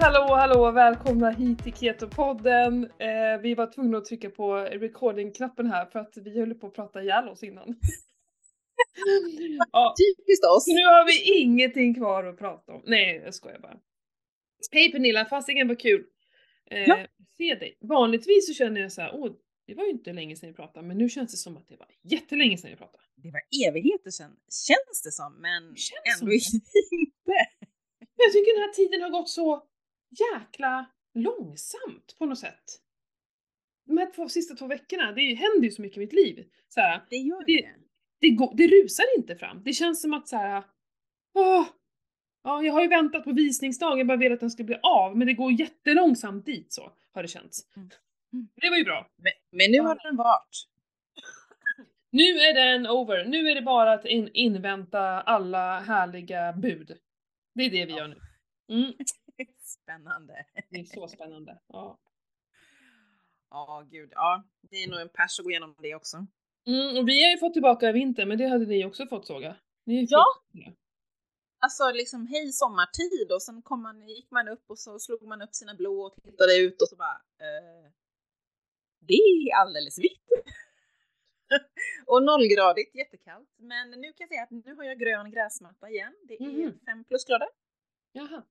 hallå, hallå, välkomna hit till Keto-podden. Eh, vi var tvungna att trycka på recording-knappen här för att vi höll på att prata ihjäl oss innan. ja. Typiskt oss! Nu har vi ingenting kvar att prata om. Nej, jag skojar bara. Hej Pernilla, fastingen var kul. Eh, ja. Se dig. Vanligtvis så känner jag så här, åh, det var ju inte länge sedan vi pratade, men nu känns det som att det var jättelänge sedan vi pratade. Det var evigheter sedan, känns det som, men känns ändå som inte. Jag tycker den här tiden har gått så jäkla långsamt på något sätt. De här två sista två veckorna, det händer ju så mycket i mitt liv. Så här, det gör det. Det, det, går, det rusar inte fram. Det känns som att så här, åh, ja, jag har ju väntat på visningsdagen, bara velat att den ska bli av, men det går jättelångsamt dit så, har det känts. Mm. Mm. Det var ju bra. Men, men nu har den varit. Nu är den over. Nu är det bara att in, invänta alla härliga bud. Det är det vi gör nu. Mm. Spännande. Det är så spännande. Ja. Ja, oh, gud. Ja, det är nog en pers att gå igenom det också. Mm, och vi har ju fått tillbaka vinter, men det hade ni också fått såga. Ni ja. Alltså liksom hej sommartid och sen kom man, gick man upp och så slog man upp sina blå och tittade ut och så bara eh, Det är alldeles vitt. och nollgradigt, jättekallt. Men nu kan jag säga att nu har jag grön gräsmatta igen. Det är mm. fem plusgrader. Jaha.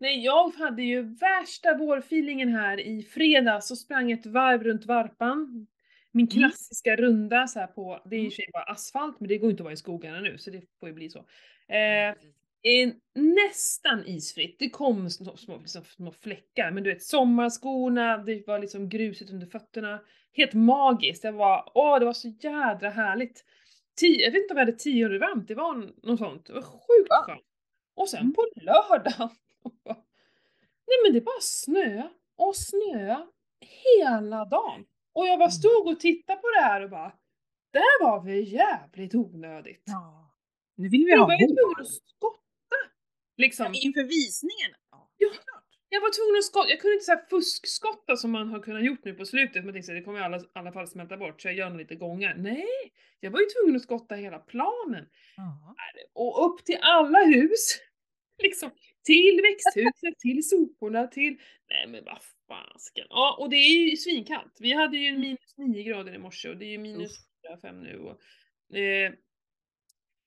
Nej, jag hade ju värsta vårfeelingen här i fredags och sprang ett varv runt Varpan. Min mm. klassiska mm. runda så här på, det är ju mm. bara asfalt men det går inte att vara i skogarna nu så det får ju bli så. Eh, en, nästan isfritt, det kom små, små, liksom, små fläckar men du vet sommarskorna, det var liksom grusigt under fötterna. Helt magiskt, det var, åh det var så jädra härligt. Tio, jag vet inte om jag hade 10 varmt, det var något sånt. Det var sjukt skönt. Och sen mm. på lördagen, nej men det bara snö och snö hela dagen. Och jag bara mm. stod och tittade på det här och bara, det här var väl jävligt onödigt. Ja. Nu vill vi ha vår. att skotta. Liksom. Ja, inför visningen? Ja, ja. Jag var tvungen att skotta, jag kunde inte säga fuskskotta som man har kunnat gjort nu på slutet, men tänkte det kommer i alla, alla fall smälta bort så jag gör nog lite gånger. Nej, jag var ju tvungen att skotta hela planen. Uh Och upp till alla hus. Liksom, till växthuset, till soporna, till... Nej men vad fasken. Ja, och det är ju svinkallt. Vi hade ju mm. minus 9 grader i morse och det är ju minus 4-5 nu. Och, eh,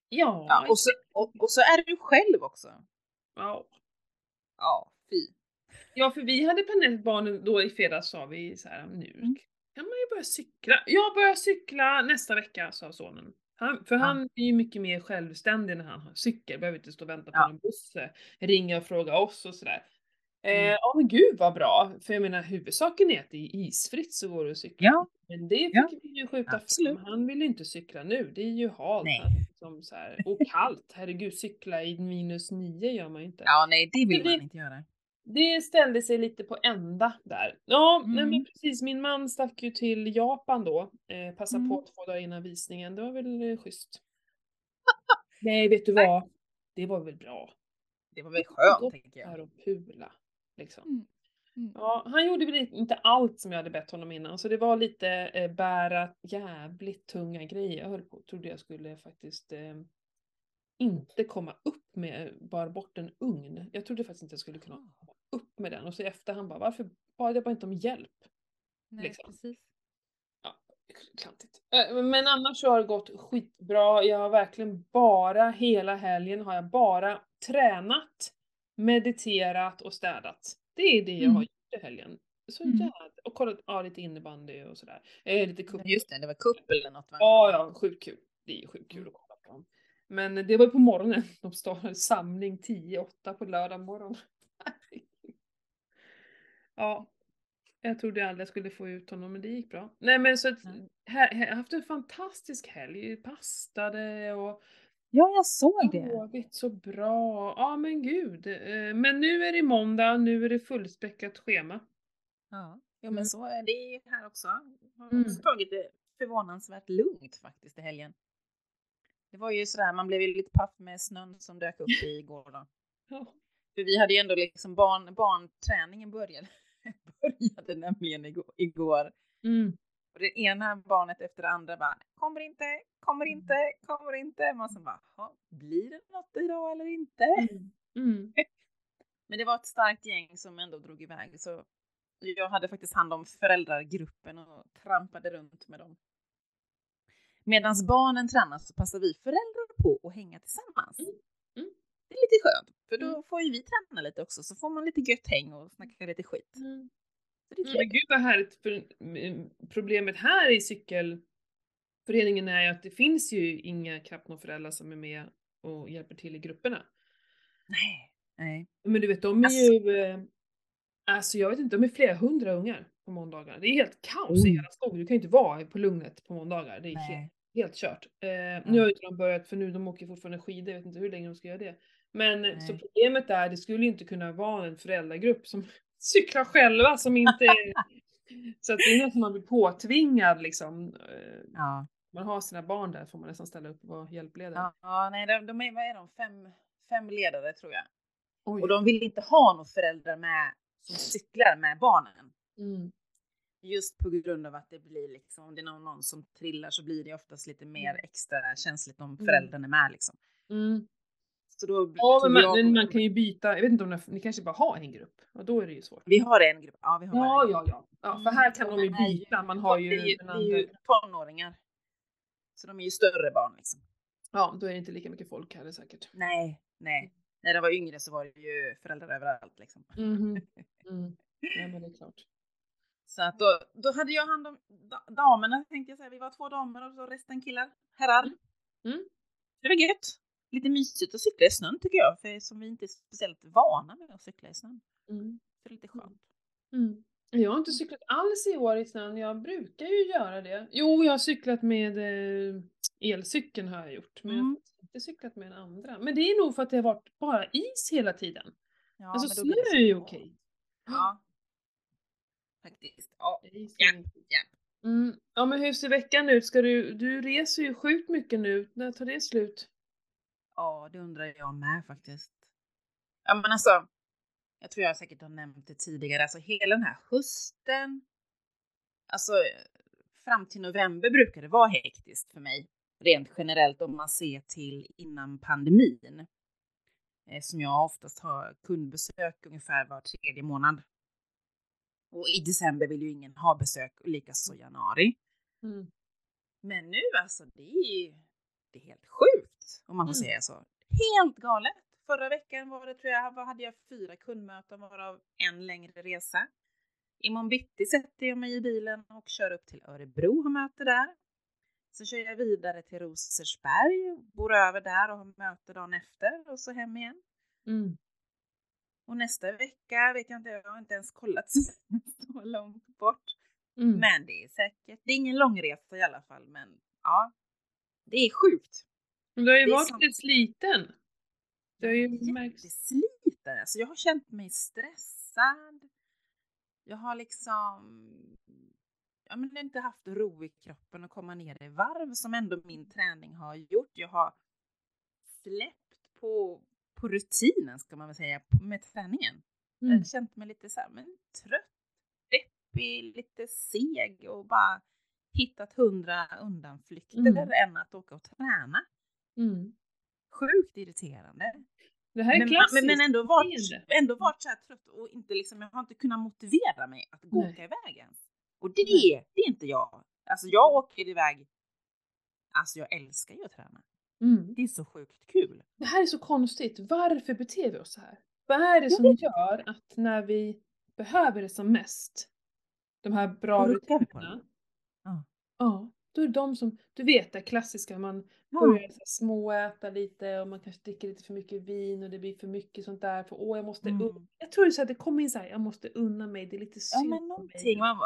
ja. ja och, så, och, och, så är du själv också. Ja. Ja, fy. Ja, för vi hade planerat barnen då i fredags sa vi så här, nu mm. kan man ju börja cykla. Jag börjar cykla nästa vecka, sa sonen. Han, för han är ju mycket mer självständig när han har cykel, behöver inte stå och vänta på ja. en buss, eh, ringa och fråga oss och sådär. Eh, mm. Ja men gud vad bra, för jag menar huvudsaken är att det är isfritt så går det att cykla. Ja. Men det fick ja. vi ju skjuta Absolut. fram, han vill ju inte cykla nu, det är ju halt. Liksom så här, och kallt, herregud cykla i minus nio gör man ju inte. Ja nej det vill det, man inte göra. Det ställde sig lite på ända där. Ja mm. men precis, min man stack ju till Japan då, eh, passade mm. på två dagar innan visningen, det var väl eh, schysst. nej vet du vad, det var väl bra. Det var väl skönt tänker jag. och pula. Liksom. Mm. Mm. Ja, han gjorde väl inte allt som jag hade bett honom innan, så det var lite eh, bära jävligt tunga grejer. Jag höll på, trodde jag skulle faktiskt eh, inte komma upp med bara bort en ugn. Jag trodde faktiskt inte jag skulle kunna ah. komma upp med den och så i efterhand bara varför bad jag bara inte om hjälp? Nej, liksom. precis. Ja, klantigt. Eh, men annars så har det gått skitbra. Jag har verkligen bara hela helgen har jag bara tränat mediterat och städat. Det är det jag mm. har gjort i helgen. Så mm. jävla... Och kollat ja, lite innebandy och sådär. Eh, lite cup. Just det, det var cup eller något va? Ja, ja, sjukt kul. Det är ju sjukt kul mm. att kolla på dem. Men det var ju på morgonen. De startade samling 10-8 på lördag morgon. ja. Jag trodde aldrig jag skulle få ut honom men det gick bra. Nej men så att, mm. här, jag har haft en fantastisk helg. Pastade och Ja, jag såg det. Sovit så bra. Ja, men gud. Eh, men nu är det måndag, nu är det fullspäckat schema. Ja, ja men mm. så är det här också. Jag har mm. också tagit det förvånansvärt lugnt faktiskt i helgen. Det var ju sådär, man blev ju lite paff med snön som dök upp igår då. Ja. För vi hade ju ändå liksom barn, barnträningen började, började nämligen igår. Mm. Och det ena barnet efter det andra bara kommer inte, kommer mm. inte, kommer inte. Man så bara, blir det något idag eller inte? Mm. Mm. Men det var ett starkt gäng som ändå drog iväg så jag hade faktiskt hand om föräldragruppen och trampade runt med dem. Medan barnen tränar så passar vi föräldrar på att hänga tillsammans. Mm. Mm. Det är lite skönt, för då Mm. får ju vi träna lite också så får man lite gött häng och snacka lite skit. Mm. Är Men gud vad härligt, för mm, problemet här i cykelföreningen är ju att det finns ju inga knappt några föräldrar som är med och hjälper till i grupperna. Nej. Nej. Men du vet, de är Alltså- ju, eh, alltså jag vet inte, de är flera hundra ungar på måndagar. Det är helt kaos i Oj. hela skogen. Du kan ju inte vara på Lugnet på måndagar. Det är helt, Nej. helt kört. Eh, Nu har ju inte de börjat, för nu de åker fortfarande skidor, jag vet inte hur länge de ska göra det. Men eh, så Nej. problemet är, det skulle inte kunna vara en föräldragrupp som cyklar själva, som inte... så att det är något man blir påtvingad liksom. Eh, Ja. Man har sina barn där får man nästan ställa upp och vara hjälpledare. Ja, ja, nej, de, de är, vad är de? Fem, fem ledare tror jag. Oj. Och de vill inte ha några föräldrar med som cyklar med barnen. Mm. Just på grund av att det blir liksom, om det är någon, någon som trillar så blir det oftast lite mer extra känsligt om föräldrarna är med liksom. Mm. Så då Ja, men jag- man, men man kan ju byta, jag vet inte om ni, ni kanske bara har en grupp, och då är det ju svårt. Vi har en grupp. Ja, vi har Ja, ja, ja. ja för här kan de ju byta, man har ju det är ju, det är ju tonåringar. Så de är ju större barn liksom. Ja, då är det inte lika mycket folk här säkert. Nej, nej. När de var yngre så var det ju föräldrar överallt liksom. Mhm. Mm. Ja, men det är klart. Så att då, då hade jag hand om da- damerna tänkte jag säga. Vi var två damer och så resten killar, herrar. Mm. Det var gött. Lite mysigt att cykla i snön tycker jag, för som vi inte är speciellt vana med att cykla i snön. Mm. Det är lite skönt. Mm. Jag har inte cyklat alls i år i snön, jag brukar ju göra det. Jo, jag har cyklat med eh, elcykeln har jag gjort, men jag Mm. har inte cyklat med den andra. Men det är nog för att det har varit bara is hela tiden. Ja, alltså snö är ju okej. Ja. Faktiskt. Ja. Ja, ja. Mm. Ja men hur ser veckan ut? Ska du, du reser ju sjukt mycket nu, när tar det slut? ja, det undrar jag med faktiskt. Ja, men alltså. Jag tror jag säkert har nämnt det tidigare. Alltså hela den här hösten. Alltså fram till november brukar det vara hektiskt för mig. Rent generellt om man ser till innan pandemin. Eh, Som jag oftast har kundbesök ungefär var tredje månad. Och i december vill ju ingen ha besök likaså januari. Mm. Men nu alltså, det är ju det är helt sjukt om man får Mm. säga så. Helt galet. Förra veckan var det, tror jag, hade jag fyra kundmöten varav en längre resa. Imorgon bitti sätter jag mig i bilen och kör upp till Örebro och har möte där. Så kör jag vidare till Rosersberg, bor över där och har möte dagen efter och så hem igen. Mm. Och nästa vecka vet jag inte, jag har inte ens kollat så långt bort. Mm. Men det är säkert, det är ingen långresa i alla fall, men ja, det är sjukt. Men du har ju det varit lite sliten. Det har ju. Jättesliten, alltså jag har känt mig stressad. Jag har liksom, ja men inte haft ro i kroppen och komma ner i varv som ändå min träning har gjort. Jag har släppt på, på rutinen ska man väl säga, med träningen. Jag Mm. har känt mig lite så här, men trött, deppig, lite seg och bara hittat hundra undanflykter Mm. än att åka och träna. Mm. Sjukt irriterande. Det här är Men, klassiskt. men, men ändå varit, ändå varit så här trött och inte liksom, jag har inte kunnat motivera mig att gå åka iväg ens. Och det, det är inte jag. Alltså jag åker iväg, alltså jag älskar ju att träna. Mm. Det är så sjukt kul. Det här är så konstigt. Varför beter vi oss så här? Vad är det som gör att när vi behöver det som mest, de här bra rutinerna. Ja. ja, då är det de som, du vet det klassiska, man Ja. börjar så småäta lite och man kanske dricker lite för mycket vin och det blir för mycket sånt där, för åh jag måste Mm. Jag tror det är så att det kommer in så här, jag måste unna mig, det är lite Ja synd men på någonting, man,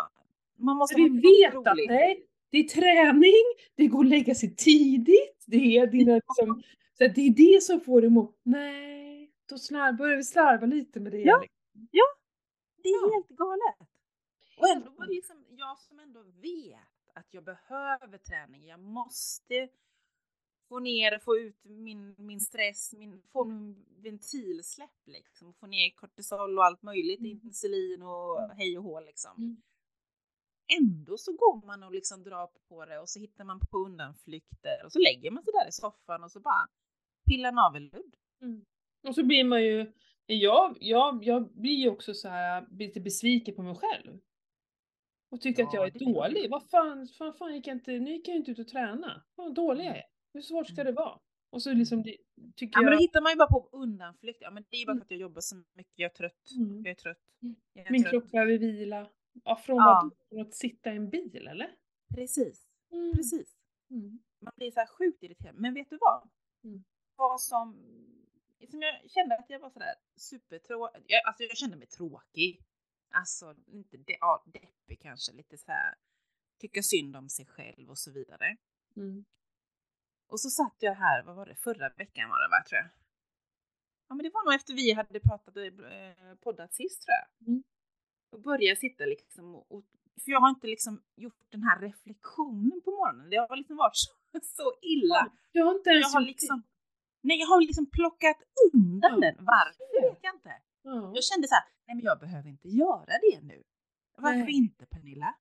man måste För vi vet något att roligt. nej, det är träning, det går att lägga sig tidigt, det är dina liksom, så det är det som får dig att nej, då slarv, börjar vi slarva lite med det. Ja. liksom. Det är Ja. helt galet. Och ändå var det liksom jag som ändå vet att jag behöver träning. Jag måste få ner, få ut min, min stress, min, få min ventilsläpp liksom. Få ner kortisol och allt möjligt, Mm. insulin och hej och hå liksom. Mm. Ändå så går man och liksom drar på det och så hittar man på undanflykter och så lägger man sig där i soffan och så bara pillar navelludd. Mm. Och så blir man ju, Jag, jag, jag blir ju också så här lite besviken på mig själv. Och tycker att Ja, jag är dålig. Vad fan, fan, fan gick jag inte, nu gick jag inte ut och träna. Vad dålig jag är. Hur svårt ska Mm. det vara? Och så liksom, det, tycker Ja, men då jag... hittar man ju bara på undanflykt. Ja, men det är ju bara Mm. för att jag jobbar så mycket. Jag är trött. Mm. Jag är trött. Mm. Jag är Min trött. kropp behöver vila. Ja, från Ja. att sitta i en bil eller? Precis. Mm. Precis. Mm. Man blir så här sjukt irriterad. Men vet du vad? Mm. Vad som... som jag kände att jag var sådär supertråkig. Jag, alltså jag kände mig tråkig. Alltså inte de, ja, deppig kanske. Lite så här tycka synd om sig själv och så vidare. Mm. Och så satt jag här, vad var det, förra veckan var det va, tror jag. Ja men det var nog efter vi hade pratat, eh, poddat sist tror jag. Mm. Och började sitta liksom och, och, för jag har inte liksom gjort den här reflektionen på morgonen. Det har liksom varit så, så illa. Jag har inte ens Jag har liksom, nej jag har liksom plockat undan Ja. den. Varför vet jag inte. Ja. Jag kände så här, nej men jag behöver inte göra det nu. Varför Nej. inte Pernilla?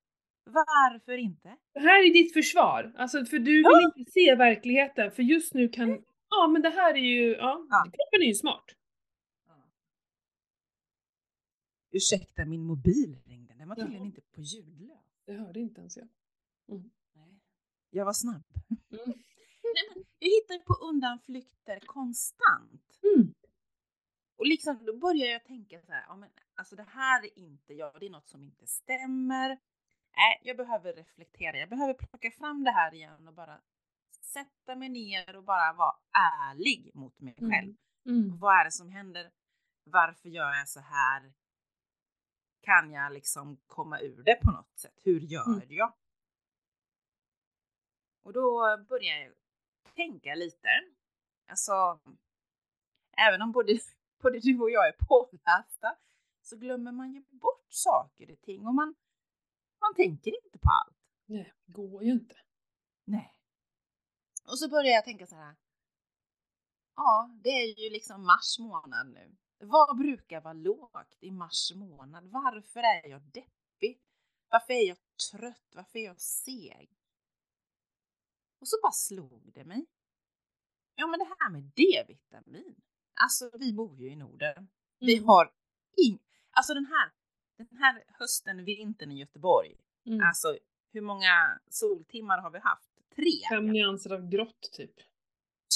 Varför inte? Det här är ditt försvar. Alltså för du vill inte se verkligheten. För just nu kan... Ja men det här är ju... Ja, Ja. kroppen är ju smart. Ursäkta, min mobil ringde. Den var tydligen Jaha. inte på ljudlös. Det hörde inte ens jag. Mm. Nej. Jag var snabb. Mm. Nej, men jag hittar på undanflykter konstant. Mm. Och liksom, då börjar jag tänka så här, ja, men, alltså det här är inte jag, det är något som inte stämmer. Nej, jag behöver reflektera, jag behöver plocka fram det här igen och bara sätta mig ner och bara vara ärlig mot mig Mm. själv. Mm. Vad är det som händer? Varför gör jag så här? Kan jag liksom komma ur det på något sätt? Hur gör Mm. jag? Och då börjar jag tänka lite. Alltså, även om både, både du och jag är pålästa så glömmer man ju bort saker och ting och man, man tänker inte på allt. Nej, det går ju inte. Nej. Och så börjar jag tänka så här. Ja, det är ju liksom mars månad nu. Vad brukar vara lågt i mars månad? Varför är jag deppig? Varför är jag trött? Varför är jag seg? Och så bara slog det mig. Ja, men det här med D-vitamin. Alltså, vi bor ju i Norden. Vi Mm. har ing... Alltså den här, den här hösten, vintern i Göteborg. Mm. Alltså, hur många soltimmar har vi haft? Tre? Fem nyanser av grått typ.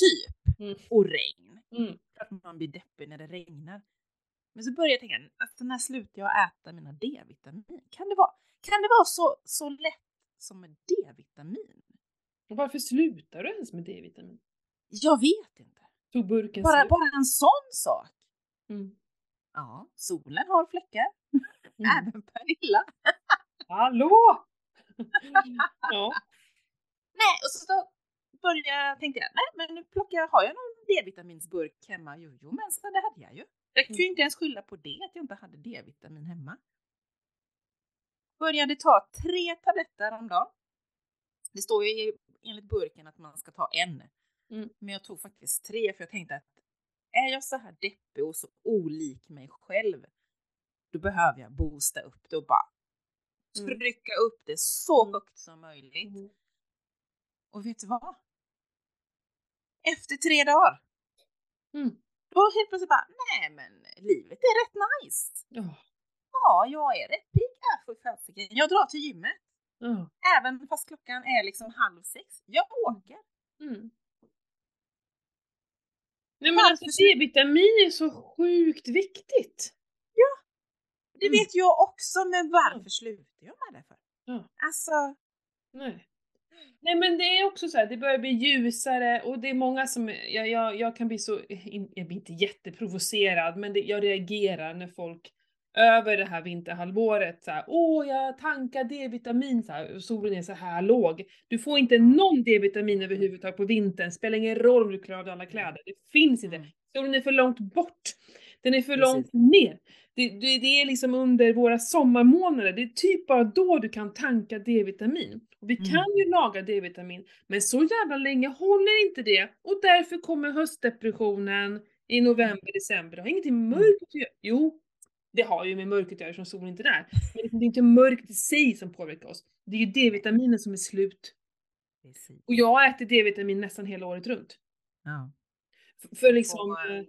Typ. Mm. Och regn. Mm. Klart man blir deppig när det regnar. Men så börjar jag tänka, alltså när slutar jag äta mina D-vitamin? Kan det vara, kan det vara så, så lätt som med D-vitamin? Och varför slutar du ens med D-vitamin? Jag vet inte. Tog burken Bara, slut? bara en sån sak. Mm. Ja, solen har fläckar. Mm. Även Pernilla. Hallå! ja. Nej, och så jag, tänkte jag, nej men nu plockar jag, har jag någon D-vitaminsburk hemma? Jo, jo men så det hade jag ju. Jag kunde ju inte ens skylla på det, att jag inte hade D-vitamin hemma. Började ta tre tabletter om dagen. Det står ju enligt burken att man ska ta en. Mm. Men jag tog faktiskt tre för jag tänkte att är jag så här deppig och så olik mig själv, då behöver jag boosta upp det och bara Mm. trycka upp det så Mm. högt som möjligt. Mm. Och vet du vad? Efter tre dagar, Mm. då helt plötsligt bara, nej men livet är rätt nice. Ja. Ja, jag är rätt pigg. Äh, för fasiken. Jag drar till gymmet, Ja. även fast klockan är liksom halv sex. Jag åker. Mm. Nej men alltså så- D-vitamin är så sjukt viktigt. Det Mm. vet jag också, men varför slutar jag med det för? Ja. Alltså, Nej. Nej men det är också så här, det börjar bli ljusare och det är många som, jag, jag, jag kan bli så, jag blir inte jätteprovocerad men det, jag reagerar när folk över det här vinterhalvåret så här, åh jag tankar D-vitamin så här, solen är så här låg. Du får inte någon D-vitamin överhuvudtaget på vintern, spelar ingen roll om du klarar av alla kläder. Det finns inte. Solen är för långt bort. Den är för Precis. långt ner. Det, det, det är liksom under våra sommarmånader, det är typ bara då du kan tanka D-vitamin. Och vi Mm. kan ju laga D-vitamin, men så jävla länge håller inte det. Och därför kommer höstdepressionen i november, december. Det har ingenting Mm. med mörkret att göra. Jo, det har ju med mörkret att göra eftersom solen inte är där. Men det är inte mörkret i sig som påverkar oss. Det är ju D-vitaminen som är slut. precis. Och jag äter D-vitamin nästan hela året runt. Ja. F- För liksom, Och, eh, eh,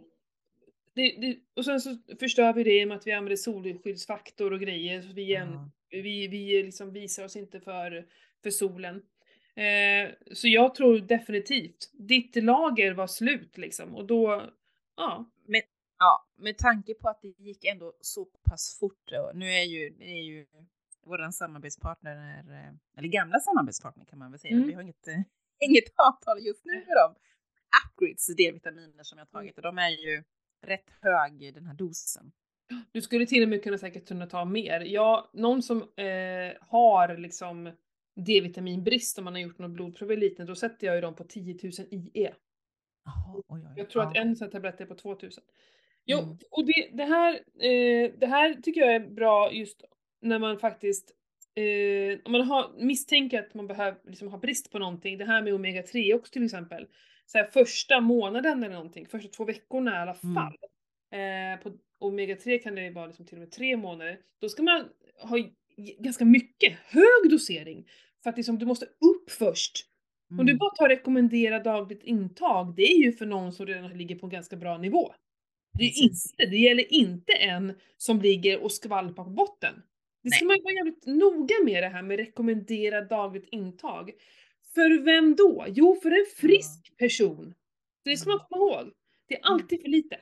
det, det, och sen så förstör vi det med att vi använder solskyddsfaktor och grejer. Så vi, Ja. vi, vi liksom visar oss inte för, för solen. Eh, så jag tror definitivt, ditt lager var slut liksom och då, ja. Men, ja, med tanke på att det gick ändå så pass fort. Och nu är ju, det är ju vår samarbetspartner, är, eh, eller gamla samarbetspartner kan man väl säga. Mm. Vi har inget, inget avtal just nu med dem. Upgrades D-vitaminer som jag tagit och de är ju rätt hög i den här dosen. Du skulle till och med kunna säkert kunna ta mer. Ja, någon som eh, har liksom D-vitaminbrist om man har gjort något blodprov i liten, då sätter jag ju dem på 10 000 IE. Jaha, oj, oj, Jag tror att en sån tablett är på 2000. Jo, Mm. och det, det, här, eh, det här tycker jag är bra just när man faktiskt eh, om man har, misstänker att man behöver liksom ha brist på någonting, det här med omega-3 också till exempel. Så här, första månaden eller någonting, första två veckorna i alla Mm. fall. Eh, på omega-3 kan det ju vara liksom till och med tre månader. Då ska man ha ganska mycket, hög dosering. För att liksom, du måste upp först. Om du Mm. bara tar rekommendera dagligt intag, det är ju för någon som redan ligger på en ganska bra nivå. Det, är inte, det gäller inte en som ligger och skvalpar på botten. Det ska Nej. man vara jävligt noga med det här med rekommendera dagligt intag. För vem då? Jo, för en frisk person. Det ska man Mm. komma ihåg. Det är alltid för lite.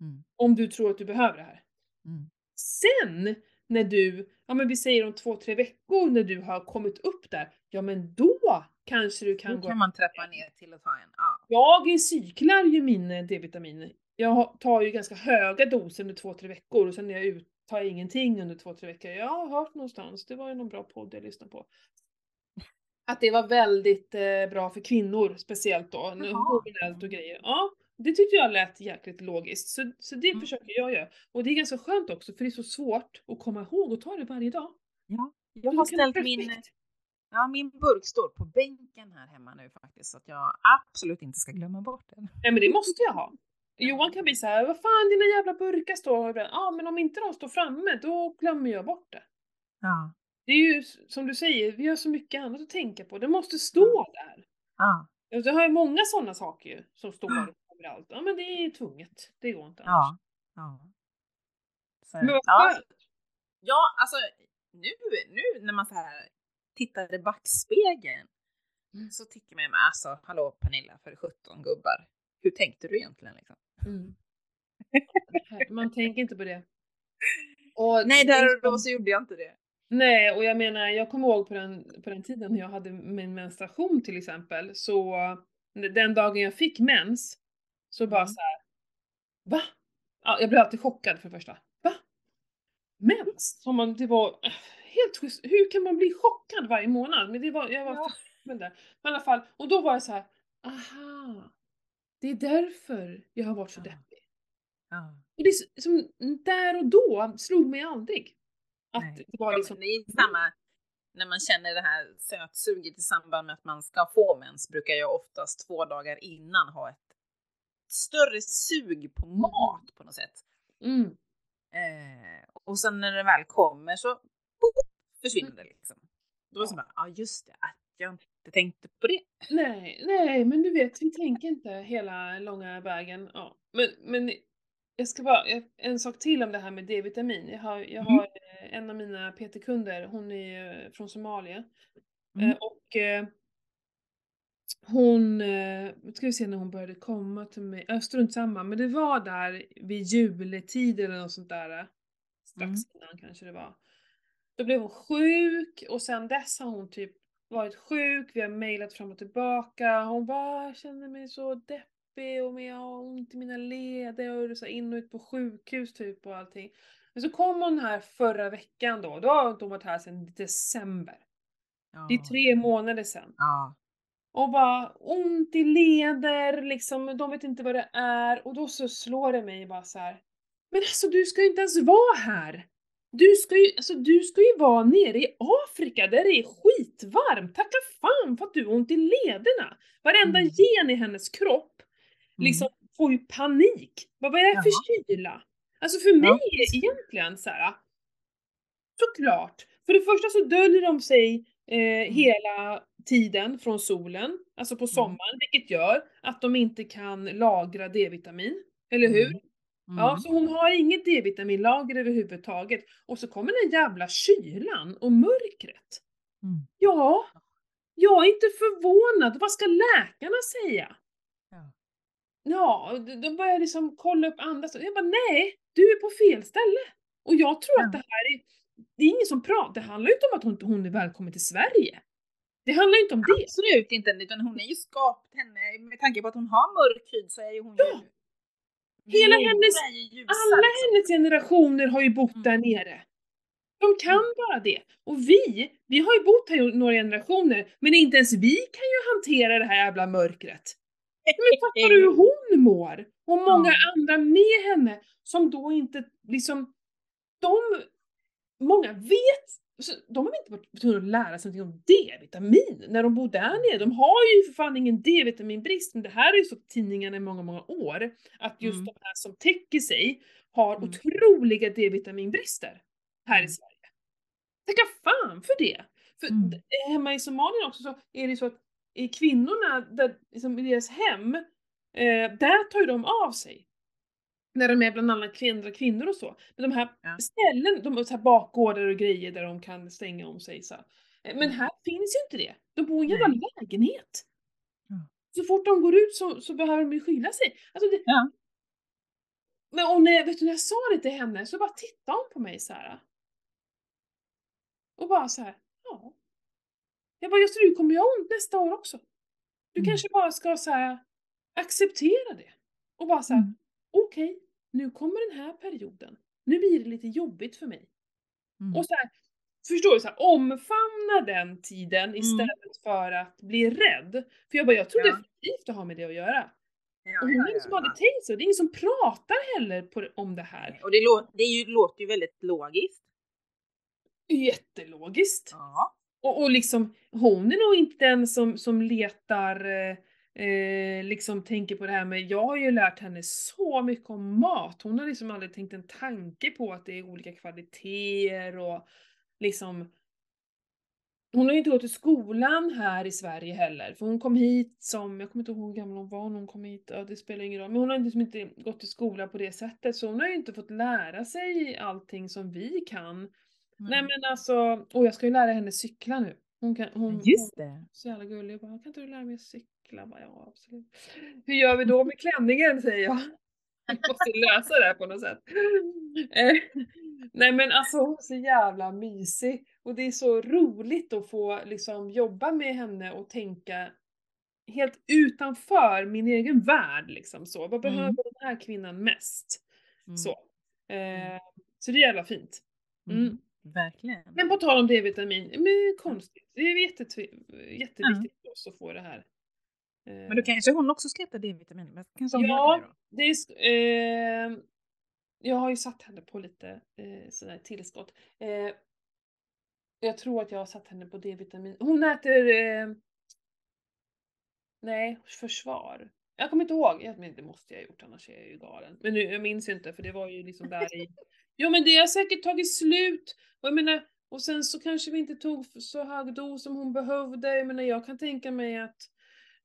Mm. Om du tror att du behöver det här. Mm. Sen när du, ja men vi säger om två, tre veckor när du har kommit upp där, ja men då kanske du kan Då gå kan man trappa ner till att ta en. Ja. jag cyklar ju min eh, D-vitamin. Jag tar ju ganska höga doser under två, tre veckor och sen är jag ut, tar jag ingenting under två, tre veckor. Jag har hört någonstans, det var ju någon bra podd jag lyssnade på. Att det var väldigt eh, bra för kvinnor speciellt då, hormonellt och grejer. Ja, det tyckte jag lät jäkligt logiskt. Så, så det Mm. försöker jag göra. Och det är ganska skönt också för det är så svårt att komma ihåg och ta det varje dag. ja. Jag har ställt min, ja, min burk står på bänken här hemma nu faktiskt. Så att jag absolut inte ska glömma bort den. Nej men det måste jag ha. Johan kan bli så här, vad fan dina jävla burkar står. Ja men om inte de står framme då glömmer jag bort det. Ja. Det är ju som du säger, vi har så mycket annat att tänka på. Det måste stå där. Ja. Jag har ju många sådana saker ju, som står överallt. Ja men det är tvunget. Det går inte annars. Ja. ja. Så, Men ja. ja, alltså nu, nu när man så här tittar i backspegeln Mm. så tycker man, men alltså hallå Pernilla för 17 gubbar. Hur tänkte du egentligen liksom? Mm. Man tänker inte på det. Och Nej, det är där och då så gjorde jag inte det. Nej, och jag menar, jag kommer ihåg på den, på den tiden när jag hade min menstruation till exempel, så den dagen jag fick mens, så bara Mm. så här. Va? Ja, jag blev alltid chockad för det första. Va? Mens? Som man, det var äh, helt schysst. Hur kan man bli chockad varje månad? Men det var, jag var Ja. men där. Men i alla fall, och då var jag så här. aha. Det är därför jag har varit så Ja. deppig. Ja. Och det som där och då slog mig aldrig. Att Nej. det var liksom det är samma när man känner det här sötsuget i samband med att man ska få mens brukar jag oftast två dagar innan ha ett större sug på mat på något sätt. Mm. Eh, och sen när det väl kommer så försvinner det liksom. Då är det som ja just det, att jag inte tänkte på det. Nej, nej, men du vet, vi tänker inte hela långa vägen. Ja. Men, men jag ska bara, en sak till om det här med D-vitamin. Jag har, jag Mm. har eh, en av mina PT-kunder, hon är eh, från Somalia. Mm. Eh, och hon, eh, ska vi se när hon började komma till mig, äh, strunt samma, men det var där vid juletid eller något sånt där. Strax Mm. innan kanske det var. Då blev hon sjuk och sen dess har hon typ varit sjuk, vi har mejlat fram och tillbaka. Hon bara, jag känner mig så deppig och jag har ont i mina leder och så in och ut på sjukhus typ och allting. Men så kom hon här förra veckan då, då har hon varit här sedan december. Det är Ja. tre månader sedan. Ja. Och bara ont i leder, liksom, de vet inte vad det är. Och då så slår det mig bara så här. Men alltså du ska ju inte ens vara här! Du ska ju, alltså, du ska ju vara nere i Afrika där det är skitvarmt! Tacka fan för att du har ont i lederna! Varenda Mm. gen i hennes kropp liksom får ju panik. Vad är det här för Ja. kyla? Alltså för mig Ja, är precis. det egentligen så här. Såklart! För det första så döljer de sig eh, hela tiden från solen, alltså på sommaren, vilket gör att de inte kan lagra D-vitamin. Eller hur? Mm. Ja, Mm. så hon har inget D-vitaminlager överhuvudtaget. Och så kommer den jävla kylan och mörkret. Mm. Ja, jag är inte förvånad. Vad ska läkarna säga? Ja. De- börjar liksom kolla upp andra. Jag bara nej, du är på fel ställe. Och jag tror Ja. att det här är, det är ingen som pratar, det handlar ju inte om att hon, hon är välkommen till Sverige. Det handlar inte om det. Absolut inte, utan hon är ju skapt henne, med tanke på att hon har mörk hy så är ju hon Ja. ju... Hela hennes- ljusa, Alla liksom. hennes generationer har ju bott Mm. där nere. De kan bara det. Och vi, vi har ju bott här i några generationer, men inte ens vi kan ju hantera det här jävla mörkret. Men fattar du hur hon mår? Och många Ja. andra med henne som då inte liksom, de, många vet, så de har inte varit tvungna att lära sig någonting om D-vitamin när de bor där nere. De har ju för fan ingen D-vitaminbrist, men det här är ju så tidningarna i många, många år, att just Mm. de här som täcker sig har Mm. otroliga D-vitaminbrister här i Mm. Sverige. Tacka fan för det! För Mm. hemma i Somalia också så är det ju så att i kvinnorna, där, liksom, i deras hem, eh, där tar ju de av sig. När de är bland annat kvinnor, kvinnor och så. Men de här Ja. ställen, de här bakgårdar och grejer där de kan stänga om sig. Så. Eh, Men här finns ju inte det. De bor i en jävla lägenhet. Ja. Så fort de går ut så, så behöver de ju skylla sig. Alltså det, Ja. men och när, vet du, när jag sa det till henne så bara tittade hon på mig så här. Och bara så här, ja. Jag bara, just det, du kommer ju ha ont nästa år också. Du Mm. kanske bara ska så här, acceptera det. Och bara så här, Mm. okej, nu kommer den här perioden. Nu blir det lite jobbigt för mig. Mm. Och så här, förstår du? Så här, omfamna den tiden Mm. istället för att bli rädd. För jag bara, jag tror Ja. definitivt det har med det att göra. Ja, Och det är ja, ingen som ja, hade ja. tänkt så. Det är ingen som pratar heller på, om det här. Och det, lå- det ju, låter ju väldigt logiskt. Jättelogiskt. Ja. Och, och liksom, hon är nog inte den som, som letar, eh, eh, liksom tänker på det här med, jag har ju lärt henne så mycket om mat. Hon har liksom aldrig tänkt en tanke på att det är olika kvaliteter och liksom hon har ju inte gått i skolan här i Sverige heller, för hon kom hit som, jag kommer inte ihåg hur gammal hon var när hon kom hit, ja, det spelar ingen roll, men hon har liksom inte gått i skola på det sättet, så hon har ju inte fått lära sig allting som vi kan. Nej men alltså, och jag ska ju lära henne cykla nu. Hon kan, hon, Just hon det. är så jävla gullig. Jag bara, kan inte du lära mig att cykla? Jag bara, ja absolut. Hur gör vi då med klänningen säger jag. Vi måste lösa det här på något sätt. Eh, Nej men alltså hon är så jävla mysig. Och det är så roligt att få liksom jobba med henne och tänka helt utanför min egen värld liksom så. Vad Mm. behöver den här kvinnan mest? Mm. Så. Eh, så det är jävla fint. Mm. Mm. Verkligen. Men på tal om D-vitamin, men konstigt. Det är jätteviktigt för oss att få det här. Eh, Men då kanske hon också ska äta D-vitamin? Men kanske hon Ja. det det är, eh, jag har ju satt henne på lite eh, sådana här tillskott. Eh, jag tror att jag har satt henne på D-vitamin. Hon äter... Eh, nej, försvar. Jag kommer inte ihåg. Jag, men det måste jag ha gjort annars är jag ju galen. Men nu, jag minns inte för det var ju liksom där i... Jo men det har säkert tagit slut. Och jag menar, och sen så kanske vi inte tog så hög dos som hon behövde. Jag menar jag kan tänka mig att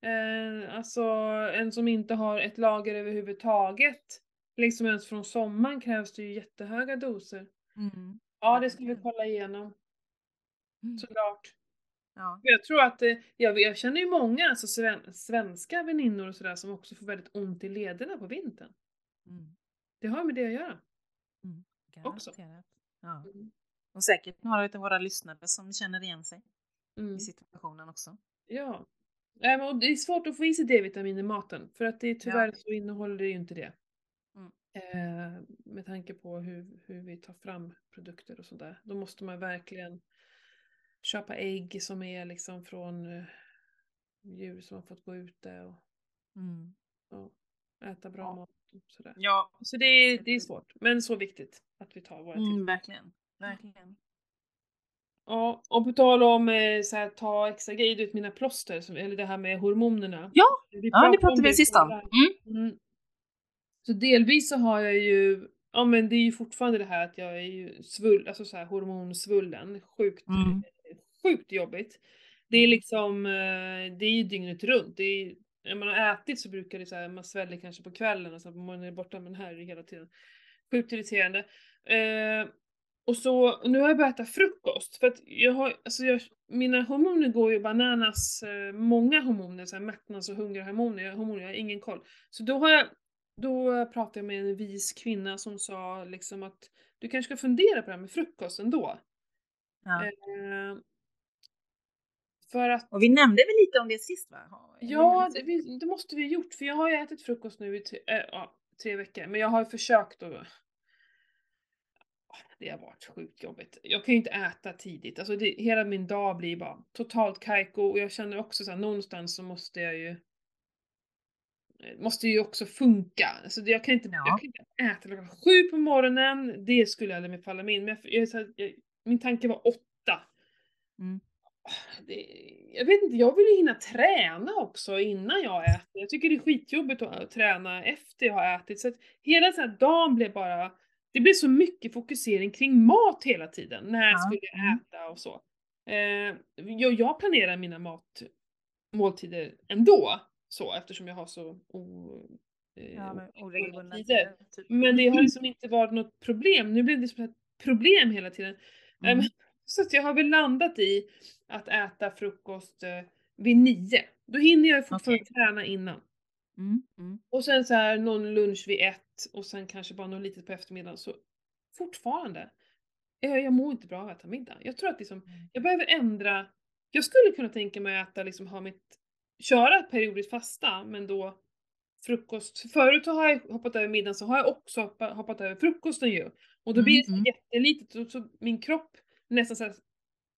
eh, alltså en som inte har ett lager överhuvudtaget, liksom ens från sommaren krävs det ju jättehöga doser. Mm. Ja det ska vi kolla igenom, Mm. såklart. Ja. Jag tror att, eh, jag, jag känner ju många alltså sven, svenska väninnor och sådär som också får väldigt ont i lederna på vintern. Mm. Det har med det att göra. Också. Garanterat. Ja. Mm. Och säkert några av våra lyssnare som känner igen sig Mm. i situationen också. Ja. Men och det är svårt att få i sig D-vitamin i maten för att det tyvärr så innehåller det ju inte det. Mm. Eh, med tanke på hur, hur vi tar fram produkter och sådär. Då måste man verkligen köpa ägg som är liksom från eh, djur som har fått gå ute och Mm. ja, äta bra Ja. mat. Sådär. Ja, Så det är, det är svårt, men så viktigt att vi tar våra mm, tips. verkligen. Verkligen. Ja, och på tal om eh, så här, ta extra grejer, vet mina plåster, som, eller det här med hormonerna. Ja, vi Ja, det om pratade vi det sist om. Mm. Mm. Så delvis så har jag ju, ja men det är ju fortfarande det här att jag är ju svull, alltså så här hormonsvullen, sjukt, Mm. sjukt jobbigt. Det är Mm. liksom, eh, det är ju dygnet runt, det är när man har ätit så brukar det så här, man sväljer kanske på kvällen och sen på morgonen är det borta, men här är det hela tiden sjukt irriterande. Eh, och så, nu har jag börjat äta frukost för att jag har, alltså jag, mina hormoner går ju bananas, eh, många hormoner, så här mättnads och hungerhormoner, jag, hormoner, jag har ingen koll. Så då har jag, då pratade jag med en vis kvinna som sa liksom att du kanske ska fundera på det här med frukost ändå. Ja. Eh, för att, Och vi nämnde väl lite om det sist va? ja det, vi- det måste vi ha gjort för jag har ju ätit frukost nu i tre, äh, tre veckor men jag har ju försökt att det har varit sjukt jobbigt. Jag kan ju inte äta tidigt, alltså det, hela min dag blir bara totalt kajko och jag känner också såhär någonstans så måste jag ju eh, Måste ju också funka. Alltså jag kan inte, Ja. jag kan inte äta klockan sju på morgonen, det skulle aldrig falla mig in. Men jag, jag, jag, min tanke var åtta. Mm. Det, jag vet inte, jag vill ju hinna träna också innan jag äter. Jag tycker det är skitjobbigt att träna efter jag har ätit. Så att hela den här dagen blev bara, det blev så mycket fokusering kring mat hela tiden. När Ja, skulle jag mm. äta och så. Eh, jag, jag planerar mina mat, måltider ändå. Så eftersom jag har så o, eh, Ja, men oregelbundna tider. Typ. Men det har liksom inte varit något problem. Nu blev det som ett problem hela tiden. Mm. Så jag har väl landat i att äta frukost eh, vid nio. Då hinner jag fortfarande Okej. träna innan. Mm. Mm. Och sen så här någon lunch vid ett och sen kanske bara något litet på eftermiddagen. Så fortfarande, jag, jag mår inte bra av att äta middag. Jag tror att liksom, Mm. jag behöver ändra. Jag skulle kunna tänka mig att äta, liksom ha mitt, köra ett periodiskt fasta men då frukost. Förut har jag hoppat över middagen så har jag också hoppat, hoppat över frukosten ju. Och då blir det så Mm, mm. jättelitet och så min kropp nästan så här,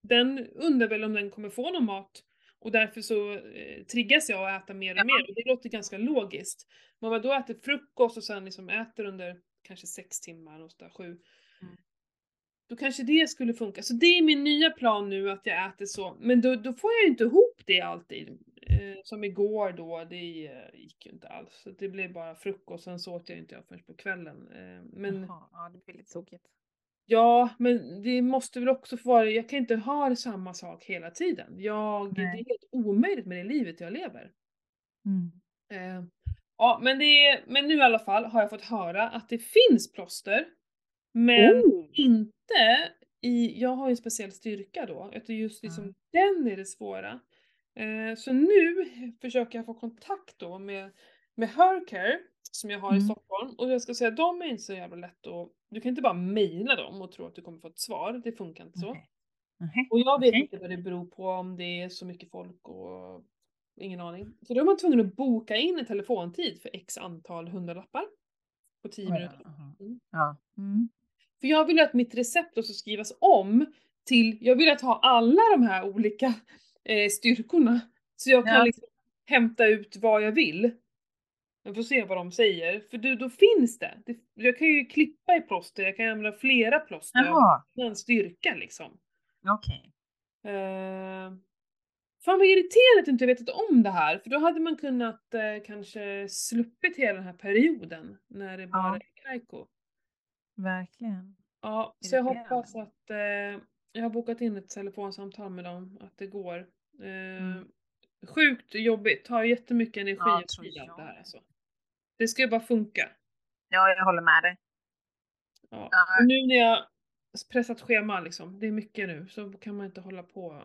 den undrar väl om den kommer få någon mat och därför så eh, triggas jag att äta mer och mer och det låter ganska logiskt. Men om man då äter frukost och sen liksom äter under kanske sex timmar sådär, sju. Mm. Då kanske det skulle funka. Så det är min nya plan nu att jag äter så. Men då, då får jag ju inte ihop det alltid. Eh, som igår då, det eh, gick ju inte alls. Så det blev bara frukost, sen så åt jag inte jag förrän på kvällen. Eh, men Jaha, ja, det blir lite tokigt. Ja, men det måste väl också få vara, jag kan inte ha samma sak hela tiden. Jag, det är helt omöjligt med det livet jag lever. Mm. Eh, ja, men, det, är- men nu i alla fall har jag fått höra att det finns plåster. Men Oh. inte i, jag har ju en speciell styrka då, att just liksom Mm. den är det svåra. Eh, så nu försöker jag få kontakt då med, med Hercare som jag har i Mm. Stockholm och jag ska säga de är inte så jävla lätt att, du kan inte bara mejla dem och tro att du kommer få ett svar, det funkar inte så. Okej. Nähä. Och jag vet Okej. inte vad det beror på, om det är så mycket folk och ingen aning. Så då är man tvungen att boka in en telefontid för x antal hundralappar på 10 Oj då, minuter. Mm. Ja. Mm. För jag vill ju att mitt recept också skrivas om till, jag vill att ha alla de här olika eh, styrkorna. Så jag kan Ja. liksom hämta ut vad jag vill. Jag får se vad de säger, för du, då finns det. det. Jag kan ju klippa i plåster, jag kan använda flera plåster Jaha, en styrka liksom. okej. Eh, fan vad irriterande att du inte vetat om det här, för då hade man kunnat eh, kanske sluppit hela den här perioden när det bara Ja. är kajko. Verkligen. Ja, så jag hoppas att eh, jag har bokat in ett telefonsamtal med dem, att det går. Mm. Sjukt jobbigt, tar jättemycket energi Ja, och tid allt det här alltså. Det ska ju bara funka. Ja, jag håller med dig. Ja. Ja. Och nu när jag pressat schema liksom, det är mycket nu, så kan man inte hålla på och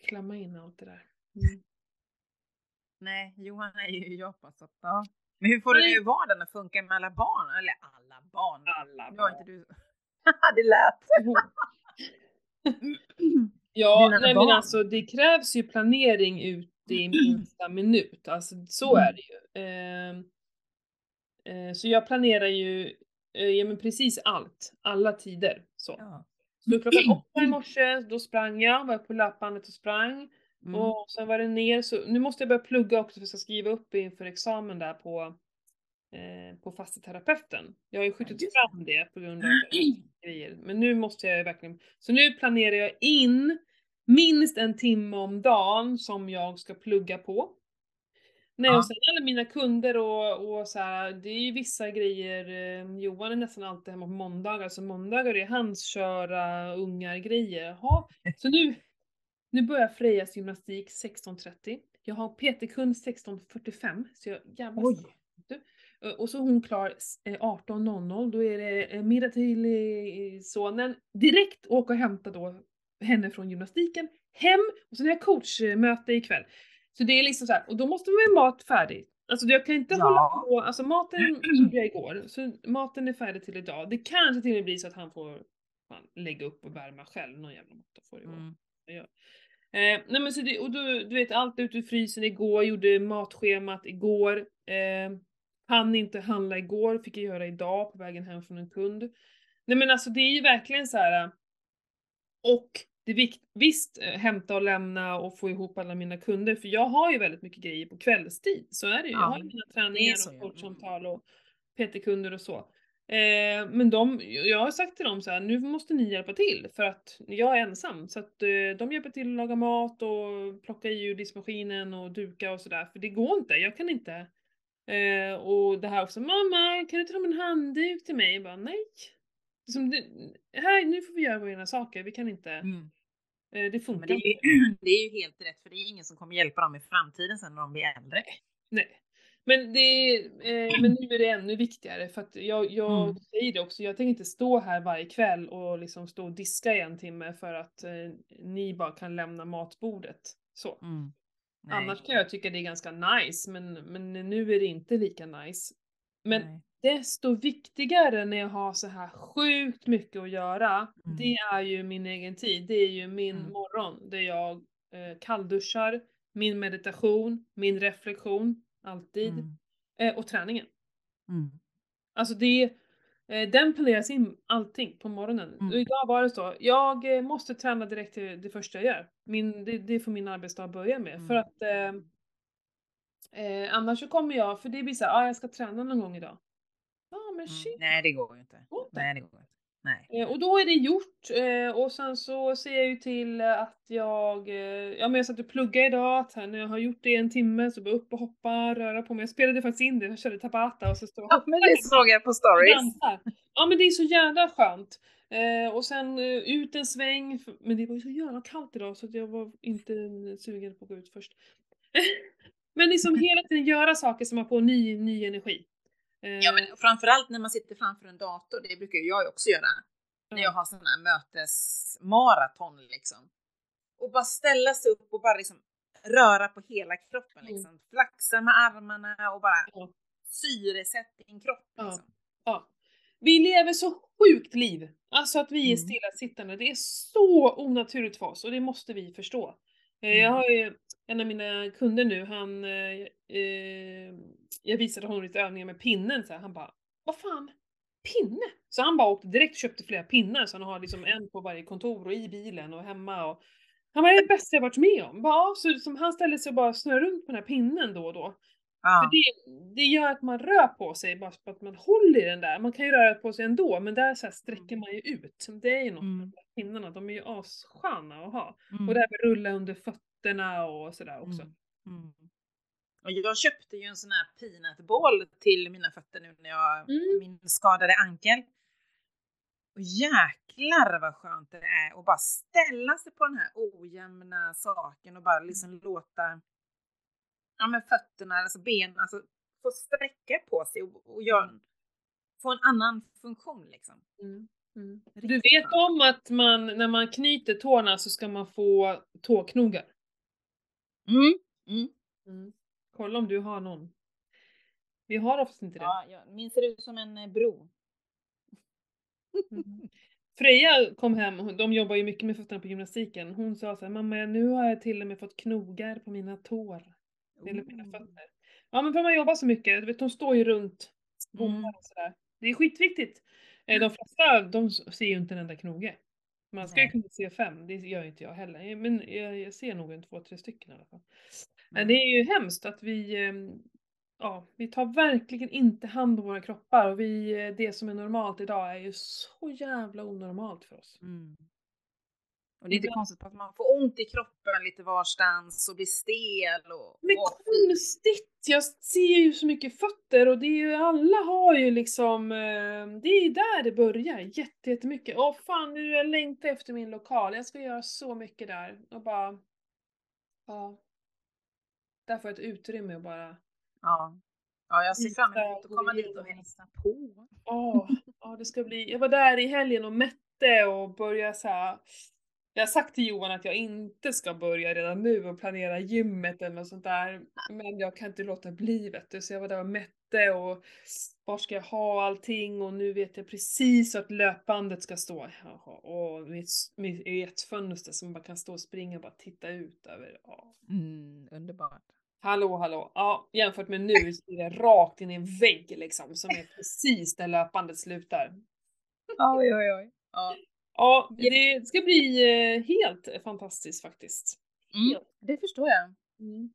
klämma in allt det där. Mm. Nej, Johan är ju i Japan så att, ja. Men hur får du Nej. nu vardagen att funka med alla barn? Eller alla barn? Alla har inte du... det lät. Ja, Dina nej men barn. alltså det krävs ju planering ut i minsta minut, alltså så Mm. är det ju. Ehm, eh, så jag planerar ju eh, ja, men precis allt, alla tider. Så. Ja. så klockan åtta i morse, då sprang jag, var på löpbandet och sprang. Mm. Och sen var det ner, så nu måste jag börja plugga också för jag ska skriva upp inför examen där på, eh, på fasteterapeuten. Jag har ju skjutit fram det på grund av grejer. Men nu måste jag verkligen, så nu planerar jag in minst en timme om dagen som jag ska plugga på. Nej, Ja. och sen alla mina kunder och, och så här, det är ju vissa grejer, eh, Johan är nästan alltid hemma på måndagar, så måndagar är hans köra ungar grejer. Jaha, så nu, nu börjar Frejas gymnastik 16.30. jag har PT-kund 16.45, så jag jävlar Oj. Eh, Och så är hon klar s- eh, 18.00, då är det middag till sonen. Direkt åka och hämta då henne från gymnastiken, hem, och sen har jag coachmöte ikväll. Så det är liksom så här, och då måste man ha mat färdig. Alltså jag kan inte Ja. hålla på, alltså maten gjorde jag igår, så maten är färdig till idag. Det kanske till och med blir så att han får fan, lägga upp och värma själv, någon jävla måtta får det vara. Mm. Eh, nej men så det, och du, du vet allt ute i frysen igår, gjorde matschemat igår. Eh, hann inte handla igår, fick jag göra idag på vägen hem från en kund. Nej men alltså det är ju verkligen så här. Och det är vikt, visst, eh, hämta och lämna och få ihop alla mina kunder, för jag har ju väldigt mycket grejer på kvällstid. Så är det ju. Jag Ja, har ju mina träningar så, och coachsamtal och PT-kunder och så. Eh, men de, jag har sagt till dem så här, nu måste ni hjälpa till för att jag är ensam. Så att eh, de hjälper till att laga mat och plocka i ur diskmaskinen och duka och sådär. För det går inte, jag kan inte. Eh, och det här också, mamma kan du ta fram en handduk till mig? Jag bara, nej. Som det, här, nu får vi göra våra egna saker, vi kan inte. Mm. Eh, det funkar Men det är, ju, det är ju helt rätt, för det är ingen som kommer hjälpa dem i framtiden sen när de blir äldre. Nej. Men, det, eh, men nu är det ännu viktigare för att jag, jag Mm. säger det också, jag tänker inte stå här varje kväll och liksom stå och diska i en timme för att eh, ni bara kan lämna matbordet. Så. Mm. Annars kan jag tycka det är ganska nice, men, men nu är det inte lika nice. Men Nej. Desto viktigare när jag har så här sjukt mycket att göra, Mm. det är ju min egen tid. Det är ju min Mm. morgon där jag eh, kallduschar, min meditation, min reflektion, alltid, Mm. eh, och träningen. Mm. Alltså det, eh, den planeras in allting på morgonen. Mm. Och idag var det så, jag eh, måste träna direkt till det första jag gör. Min, det, det får min arbetsdag börja med. För Mm. att eh, eh, annars så kommer jag, för det blir så här, ah, jag ska träna någon gång idag. Men Mm. shit. Nej, det går ju inte. går inte. Nej, det går inte. Nej. Eh, och då är det gjort eh, och sen så ser jag ju till att jag, eh, ja men jag satt och pluggade idag, att när jag har gjort det i en timme så bara upp och hoppa, röra på mig. Jag spelade faktiskt in det, jag körde tabata och så stod jag Ja, men det såg jag på stories. Ja men det är så jävla skönt. Och sen ut en sväng, men det var ju så jävla kallt idag så jag var inte sugen på att gå ut först. men liksom hela tiden göra saker som man får ny, ny energi. Eh, Ja, men framförallt när man sitter framför en dator, det brukar jag också göra. När ja. jag har sådana här mötesmaraton liksom. Och bara ställa sig upp och bara liksom röra på hela kroppen Mm. liksom. Flaxa med armarna och bara Ja. syresätt din kropp Ja. liksom. Ja. Vi lever så sjukt liv. Alltså att vi är Mm. stillasittande. Det är så onaturligt för oss och det måste vi förstå. Eh, Jag Mm. har ju en av mina kunder nu, han, eh, eh, jag visade honom lite övningar med pinnen så här. han bara Vad fan? Pinne? Så han bara åkte direkt och köpte flera pinnar så han har liksom en på varje kontor och i bilen och hemma och han bara, det bästa jag varit med om. Bara, så som han ställer sig och bara snurrar runt på den här pinnen då och då. För Ja. det, det gör att man rör på sig, bara för att man håller i den där. Man kan ju röra på sig ändå, men där så här sträcker man ju ut. Det är ju något med Mm. de där pinnarna, de är ju assköna att ha. Mm. Och det här med rulla under fötterna och sådär också. Mm. Mm. Och jag köpte ju en sån här peanutboll till mina fötter nu när jag Mm. min skadade ankel. Och jäklar vad skönt det är att bara ställa sig på den här ojämna saken och bara liksom låta ja, men fötterna, alltså benen, alltså få sträcka på sig och, och gör, få en annan funktion liksom. Mm. Mm. Du vet om att man, när man knyter tårna så ska man få tåknogar? Mm. Mm. Mm. Kolla om du har någon. Vi har oftast inte det. Ja, jag min ser ut som en eh, bro. Mm. Freja kom hem, de jobbar ju mycket med fötterna på gymnastiken. Hon sa så här, mamma nu har jag till och med fått knogar på mina tår. Eller mina fötter. Ja men för man jobbar så mycket, du vet de står ju runt bommar Mm. och sådär. Det är skitviktigt. Eh, De flesta de ser ju inte en enda knoge. Man ska ju kunna se fem, det gör inte jag heller. Men jag, jag ser nog en två, tre stycken i alla fall. Men Mm. det är ju hemskt att vi, ehm, ja, vi tar verkligen inte hand om våra kroppar och vi, eh, det som är normalt idag är ju så jävla onormalt för oss. Mm. Och det är inte konstigt att man får ont i kroppen lite varstans och blir stel och... Men och konstigt! Jag ser ju så mycket fötter och det är ju, alla har ju liksom, eh, det är ju där det börjar jätte- jättemycket. Åh fan nu jag längtar efter min lokal, jag ska göra så mycket där. Och bara, ja. där får jag ett utrymme och bara Ja. Ja, jag ser fram emot att komma dit och hälsa på. Ja, ja det ska bli. Jag var där i helgen och mätte och började så här. Jag har sagt till Johan att jag inte ska börja redan nu och planera gymmet eller något sånt där. Men jag kan inte låta bli vet du. Så jag var där och mätte och var ska jag ha allting och nu vet jag precis att löpbandet ska stå. Jaha, Och mitt, mitt, ett fönster som man kan stå och springa och bara titta ut över. Ja. Mm, underbart. Hallå hallå, ja jämfört med nu så är det rakt in i en vägg liksom som är precis där löpbandet slutar. Oj, oj, oj. Ja. Ja, det ska bli eh, helt fantastiskt faktiskt. Mm, det förstår jag. Mm.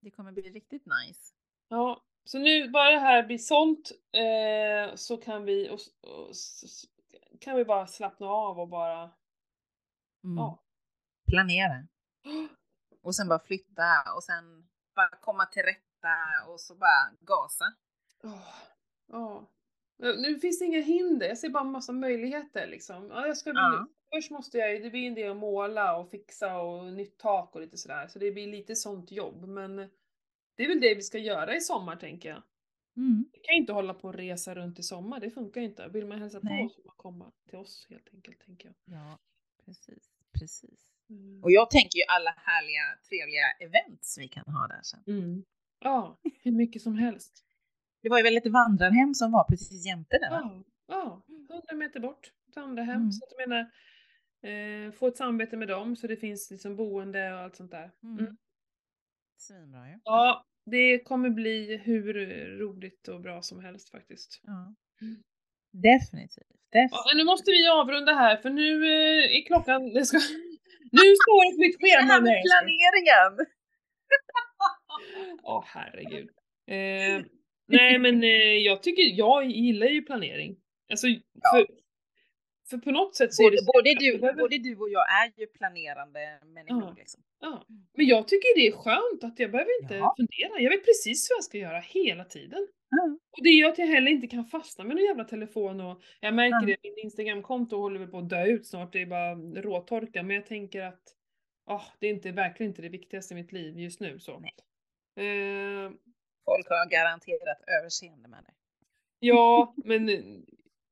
Det kommer bli riktigt nice. Ja, så nu bara det här blir sålt eh, så kan vi, och, och, s- s- kan vi bara slappna av och bara, Mm. ja. Planera. Och sen bara flytta och sen bara komma till rätta och så bara gasa. Åh, Ja. Nu finns det inga hinder, jag ser bara en massa möjligheter liksom. Ja, jag ska Ja. Först måste jag, det blir en del att måla och fixa och nytt tak och lite sådär, så det blir lite sånt jobb. Men det är väl det vi ska göra i sommar tänker jag. Mm. Vi kan inte hålla på och resa runt i sommar, det funkar inte. Vill man hälsa Nej. på så får man komma till oss helt enkelt, tänker jag. Ja, precis. Precis. Mm. Och jag tänker ju alla härliga, trevliga events vi kan ha där sen. Mm. Ja, hur mycket som helst. Det var ju väl ett vandrarhem som var precis jämte va? Ja, ja, 100 meter bort, vandrarhem. Mm. Så att jag menar, eh, få ett samarbete med dem så det finns liksom boende och allt sånt där. Mm. Mm. Svinbra ju. Ja, det kommer bli hur roligt och bra som helst faktiskt. Ja. Mm. Definitivt. Ja, Definitivt. men nu måste vi avrunda här för nu eh, är klockan... Det ska, nu står Det schema. här med Nej, jag skojar. planeringen! Åh herregud. Eh, nej men eh, jag tycker, jag gillar ju planering. Alltså, för, för på något sätt så är Både, det så både, du, behöver- både du och jag är ju planerande människor. Ja. Liksom. Ja. Men jag tycker det är skönt att jag behöver inte Ja. fundera. Jag vet precis vad jag ska göra hela tiden. Ja. Och det gör att jag heller inte kan fastna med någon jävla telefon och jag märker Ja. det, min Instagramkonto håller väl på att dö ut snart, det är bara råtorka. Men jag tänker att ah, det är inte, verkligen inte det viktigaste i mitt liv just nu. Så. Eh, Folk har garanterat överseende med det. ja, men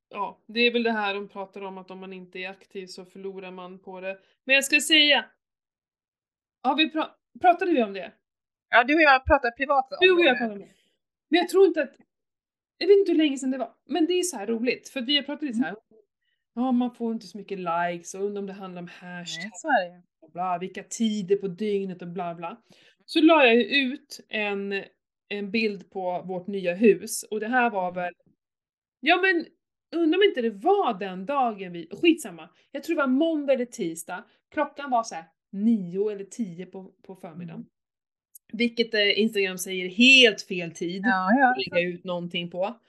ja, det är väl det här de pratar om att om man inte är aktiv så förlorar man på det. Men jag ska säga, har vi pra- pratade vi om det? Ja, du och jag pratar privat om Du och jag det. pratar om det. Men jag tror inte att... Jag vet inte hur länge sedan det var. Men det är så här roligt. För vi har pratat lite så här. Ja, man får inte så mycket likes och undrar om det handlar om hashtag Nej, så är det bla, vilka tider på dygnet och bla bla. Så la jag ut en, en bild på vårt nya hus och det här var väl... Ja men, undrar om inte det var den dagen vi... Skitsamma. Jag tror det var måndag eller tisdag. Klockan var så här nio eller tio på, på förmiddagen. Mm. Vilket eh, Instagram säger helt fel tid Ja, ja. att lägga ut någonting på.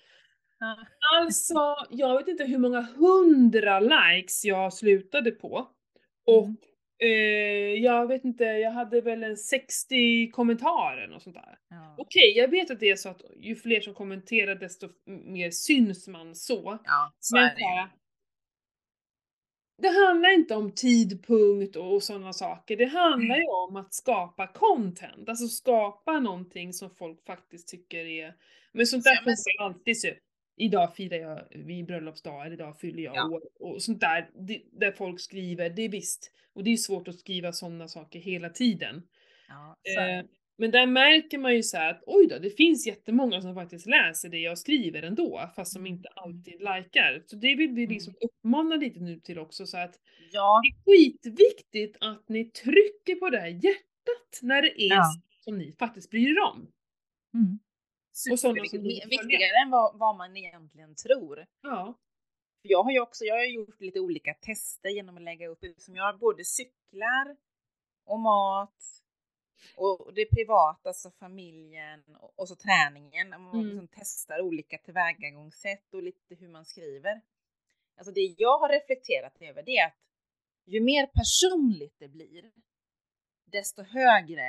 Ja. Alltså, jag vet inte hur många hundra likes jag slutade på. Och Mm. Eh, jag vet inte, jag hade väl en 60 kommentarer och sånt där. Ja. Okej, jag vet att det är så att ju fler som kommenterar desto mer syns man så. ja, så Men är det det handlar inte om tidpunkt och sådana saker. Det handlar ju om att skapa content. Alltså skapa någonting som folk faktiskt tycker är... Men sånt där Ja, men funkar alltid. Idag firar jag min bröllopsdag, eller idag fyller jag Ja. år. Och sånt där, det, där folk skriver, det är visst. Och det är svårt att skriva sådana saker hela tiden. Ja, Eh, men där märker man ju så här att oj då, det finns jättemånga som faktiskt läser det jag skriver ändå, fast som Mm, inte mm. alltid likar. Så det vill vi liksom uppmana lite nu till också, så att Ja, det är skitviktigt att ni trycker på det här hjärtat när det är Ja. som ni faktiskt bryr er om. mm. Superviktigt. Viktigare än vad, vad man egentligen tror. Ja. Jag har ju också jag har gjort lite olika tester genom att lägga upp som jag både cyklar och mat och det privata, alltså familjen och, och så träningen. Man Mm. liksom testar olika tillvägagångssätt och lite hur man skriver. Alltså det jag har reflekterat över det är att ju mer personligt det blir, desto högre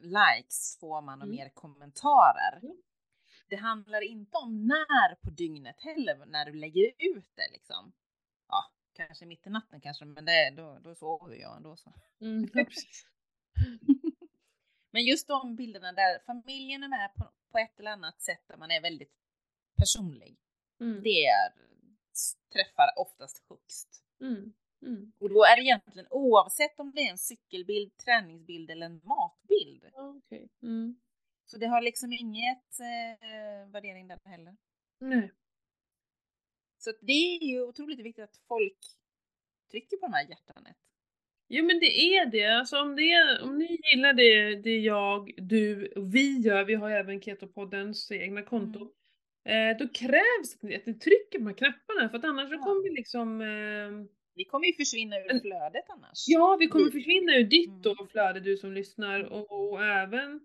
likes får man och Mm. mer kommentarer. Mm. Det handlar inte om när på dygnet heller, när du lägger ut det liksom. Ja, kanske mitt i natten kanske, men det, då, då sover jag ändå så. Mm. Men just de bilderna där familjen är med på, på ett eller annat sätt där man är väldigt personlig. Mm. Det är, träffar oftast högst. Mm. Mm. Och då är det egentligen oavsett om det är en cykelbild, träningsbild eller en matbild. Okay. Mm. Så det har liksom inget eh, värdering där heller. Nej. Så det är ju otroligt viktigt att folk trycker på de här hjärtanet. Jo men det är det, alltså om, det är, om ni gillar det, det jag, du och vi gör, vi har ju även Ketopoddens egna konto, mm. eh, då krävs det att ni trycker på de här knapparna för att annars ja. kommer vi liksom eh, vi kommer ju försvinna ur flödet annars. Ja, vi kommer försvinna ur ditt mm. då flöde, du som lyssnar. Och, och även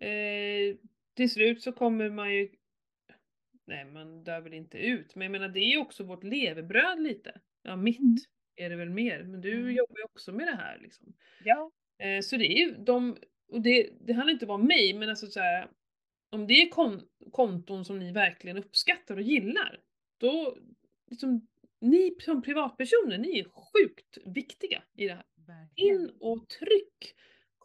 eh, till slut så kommer man ju... Nej, man dör väl inte ut. Men jag menar, det är ju också vårt levebröd lite. Ja, mitt mm. är det väl mer. Men du mm. jobbar ju också med det här liksom. Ja. Eh, så det är ju de... Och det, det handlar inte bara om mig, men alltså så här, Om det är kon konton som ni verkligen uppskattar och gillar, då liksom, ni som privatpersoner, ni är sjukt viktiga i det här. In och tryck!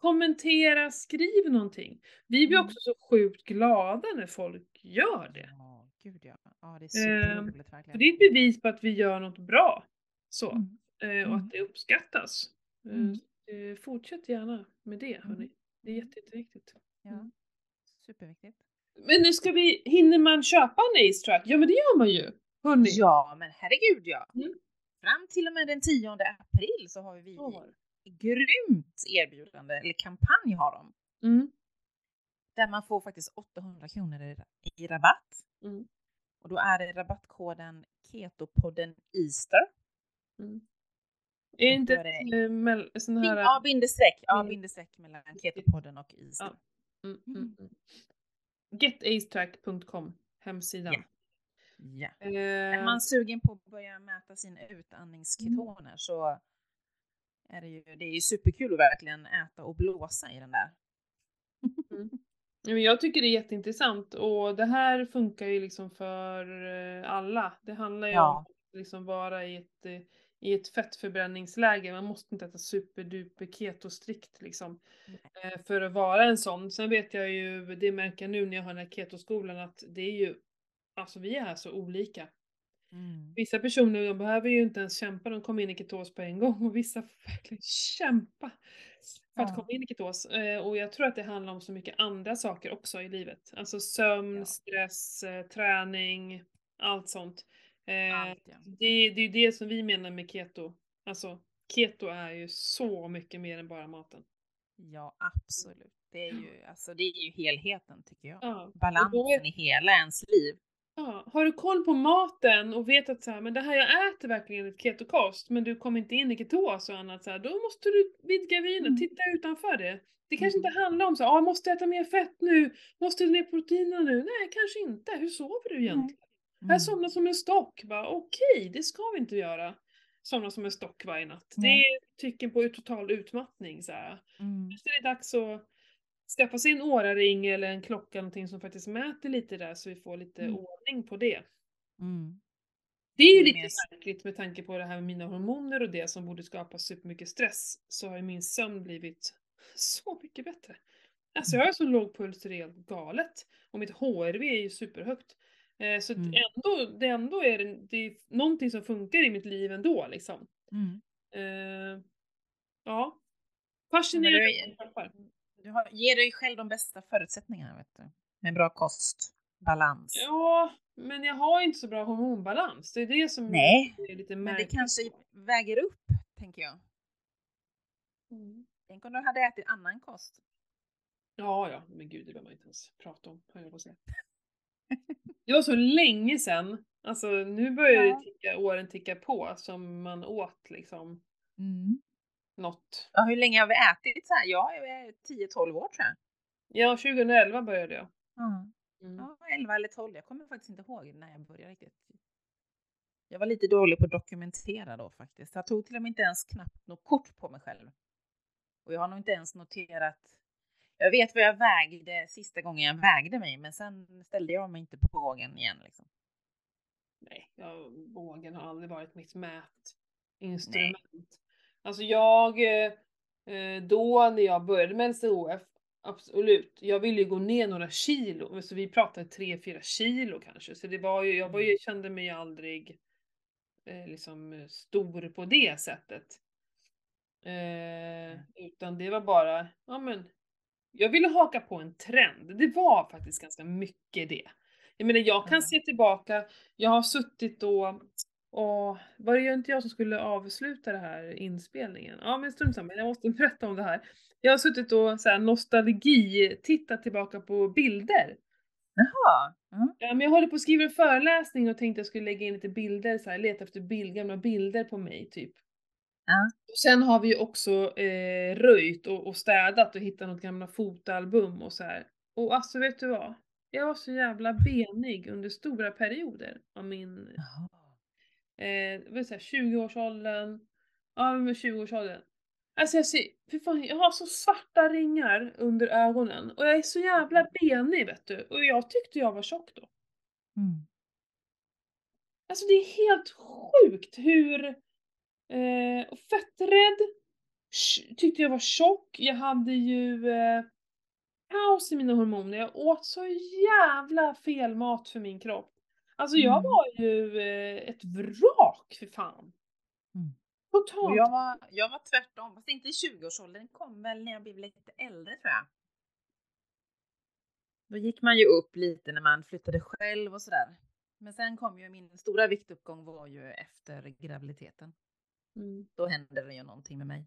Kommentera, skriv någonting. Vi blir mm. också så sjukt glada när folk gör det. Ja, gud ja. Ja, det är superroligt eh, verkligen. Det är ett bevis på att vi gör något bra. Så. Mm. Eh, och att mm. det uppskattas. Eh, mm. Eh, fortsätt gärna med det hörni. Mm. Det är jätte, jätteviktigt. Ja, superviktigt. Men nu ska vi, hinner man köpa en Ace Track? Ja men det gör man ju. Hörrni. Ja, men herregud ja. Mm. Fram till och med den 10 april så har vi. Grymt erbjudande, eller kampanj har de. Mm. Där man får faktiskt 800 kronor i, i rabatt. Mm. Och då är det rabattkoden Ketopodden Easter. Mm. Är inte det sån här... Ja, bindestreck. Ja, mm. bindestreck mellan Ketopodden och Easter. Ja. Mm, mm, mm. Getacetrack.com, hemsidan. Yeah. Ja. Eh, är man sugen på att börja mäta sina utandningsketoner så är det ju, det är ju superkul att verkligen äta och blåsa i den där. Mm. Jag tycker det är jätteintressant och det här funkar ju liksom för eh, alla. Det handlar ju ja. om att liksom vara i ett, eh, i ett fettförbränningsläge. Man måste inte äta superduper ketostrikt liksom. Mm. För att vara en sån. Sen vet jag ju, det märker jag nu när jag har den här ketoskolan, att det är ju alltså vi är så olika. Mm. Vissa personer de behöver ju inte ens kämpa, de kommer in i ketos på en gång och vissa får verkligen kämpa för att komma in i ketos. Eh, och jag tror att det handlar om så mycket andra saker också i livet. Alltså sömn, ja. stress, eh, träning, allt sånt. Eh, allt, ja. det, det är det som vi menar med keto. Alltså keto är ju så mycket mer än bara maten. Ja, absolut. Det är ju, alltså, det är ju helheten tycker jag. Ja. Balansen är... i hela ens liv. Ja, har du koll på maten och vet att så här, men det här jag äter verkligen ett ketokost, men du kommer inte in i ketos och annat så här, då måste du vidga vynen, mm. titta utanför det. Det kanske mm. inte handlar om så ah, måste jag äta mer fett nu? Måste du ner proteinerna nu? Nej, kanske inte. Hur sover du egentligen? Mm. Jag somnar som en stock. Okej, okay, det ska vi inte göra. Somna som en stock varje natt. Det är tecken på total utmattning. Så här. Mm. Så det är dags att skaffa sig en åraring eller en klocka, någonting som faktiskt mäter lite där så vi får lite mm. ordning på det. Mm. Det är ju det lite märkligt med tanke på det här med mina hormoner och det som borde skapa supermycket stress så har ju min sömn blivit så mycket bättre. Alltså jag har så låg puls det är helt galet och mitt HRV är ju superhögt. Eh, så mm. ändå, det ändå är det, det är någonting som funkar i mitt liv ändå liksom. Mm. Eh, ja. Fascinerande. Du har, ger dig själv de bästa förutsättningarna, vet du. Med bra kost, balans. Ja, men jag har inte så bra hormonbalans. Det är det som Nej, är lite märkligt. men det kanske väger upp, tänker jag. Mm. Tänk om du hade ätit annan kost. Ja, ja, men gud, det behöver man inte ens prata om, höll jag på att säga. Det var så länge sedan. Alltså nu börjar ja. ticka, åren ticka på som man åt liksom. Mm något. Ja, hur länge har vi ätit så här? Ja, 10-12 år tror jag. Ja, 2011 började jag. Mm. Mm. Ja, 11 eller 12. Jag kommer faktiskt inte ihåg när jag började riktigt. Jag var lite dålig på att dokumentera då faktiskt. Jag tog till och med inte ens knappt något kort på mig själv. Och jag har nog inte ens noterat. Jag vet vad jag vägde sista gången jag vägde mig, men sen ställde jag mig inte på vågen igen. Liksom. Nej, jag, vågen har aldrig varit mitt mätinstrument. Nej. Alltså jag, eh, då när jag började med LCHF Absolut. Jag ville ju gå ner några kilo, så vi pratade 3-4 kilo kanske. Så det var ju, jag var ju, kände mig aldrig eh, liksom stor på det sättet. Eh, utan det var bara, ja men, jag ville haka på en trend. Det var faktiskt ganska mycket det. Jag menar jag kan Mm. se tillbaka, jag har suttit då och var det ju inte jag som skulle avsluta det här inspelningen? Ja men strunt samma, jag måste berätta om det här. Jag har suttit och så här, nostalgi, tittat tillbaka på bilder. Jaha. Mm. Ja, men jag håller på att skriva en föreläsning och tänkte jag skulle lägga in lite bilder, så här, leta efter bild, gamla bilder på mig typ. Ja. Och sen har vi ju också eh, röjt och, och städat och hittat något gamla fotoalbum och så här. Och alltså vet du vad? Jag var så jävla benig under stora perioder av min, Jaha. Eh, vad säga, 20-årsåldern. Ja, men 20-årsåldern. Alltså jag ser, för fan, jag har så svarta ringar under ögonen och jag är så jävla benig vet du. Och jag tyckte jag var tjock då. Mm. Alltså det är helt sjukt hur... Eh, fetträdd. Tyckte jag var tjock. Jag hade ju eh, kaos i mina hormoner. Jag åt så jävla fel mat för min kropp. Alltså jag Mm. var ju eh, ett vrak för fan. Mm. Totalt. Jag var, jag var tvärtom, fast inte i 20-årsåldern, den kom väl när jag blev lite äldre tror jag. Då gick man ju upp lite när man flyttade själv och sådär. Men sen kom ju min stora viktuppgång var ju efter graviditeten. Mm, Då hände det ju någonting med mig.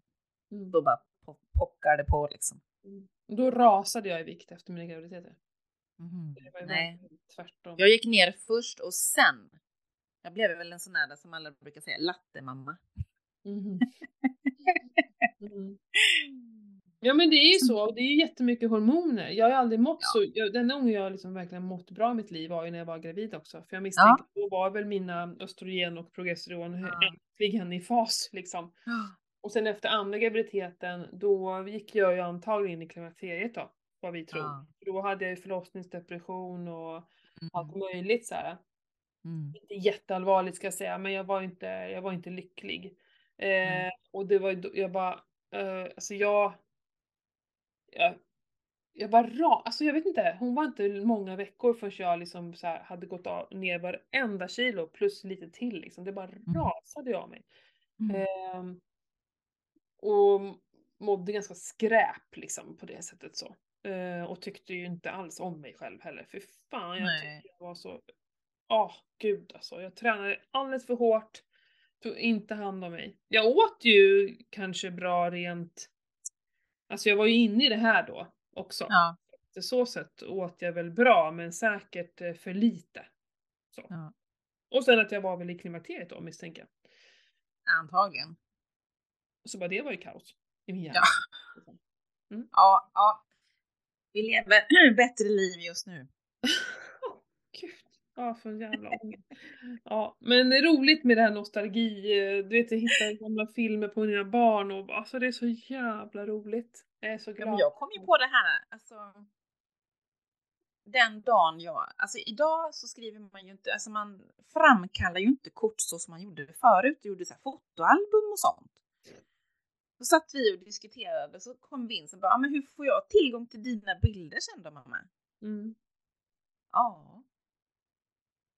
mm, Då bara po- pockade det på liksom. mm. Då rasade jag i vikt efter mina graviditeter. Ju Nej, tvärtom. jag gick ner först och sen. Jag blev väl en sån där som alla brukar säga, lattemamma. Mhm. Mm. Ja men det är ju så, och det är ju jättemycket hormoner. Jag har ju aldrig mått Ja. så, jag, den gången jag liksom verkligen mått bra i mitt liv var ju när jag var gravid också. För jag misstänker att då var väl mina östrogen och progesteron Ja. äntligen i fas liksom. Och sen efter andra graviditeten, då gick jag ju antagligen in i klimakteriet då, vad vi tror. Ja. Då hade jag ju förlossningsdepression och allt Mm. möjligt så här. Mm. Inte jätteallvarligt ska jag säga, men jag var inte, jag var inte lycklig. Eh, Nej. och det var ju jag bara, eh, alltså jag, jag, jag var ra, alltså jag vet inte, hon var inte många veckor förrän jag liksom så här hade gått av, ner varenda kilo plus lite till liksom. Det bara rasade av mig. Mm. Ehm, och mådde ganska skräp liksom på det sättet så. Eh, och tyckte ju inte alls om mig själv heller. För fan jag Nej. tyckte jag var så, åh gud alltså. Jag tränade alldeles för hårt. Tog inte hand om mig. Jag åt ju kanske bra rent, alltså jag var ju inne i det här då också. Ja. Så så sätt åt jag väl bra men säkert eh, för lite. Så. Ja. Och sen att jag var väl i klimakteriet då misstänker jag. Antagligen. Så bara det var ju kaos. I min hjärna. Ja. Ja, ja. Vi lever bättre liv just nu. Gud. Ja, för jävla. Ja, men det är roligt med det här nostalgi, eh, du vet jag hittar gamla filmer på mina barn och alltså det är så jävla roligt. Jag är så Ja, glad. men jag kom ju på det här, alltså. Den dagen jag, alltså idag så skriver man ju inte, alltså man framkallar ju inte kort så som man gjorde förut, gjorde så här fotoalbum och sånt. Då satt vi och diskuterade, så kom Vincent och bara, "Ja, men hur får jag tillgång till dina bilder sen då mamma? Mm. Ja.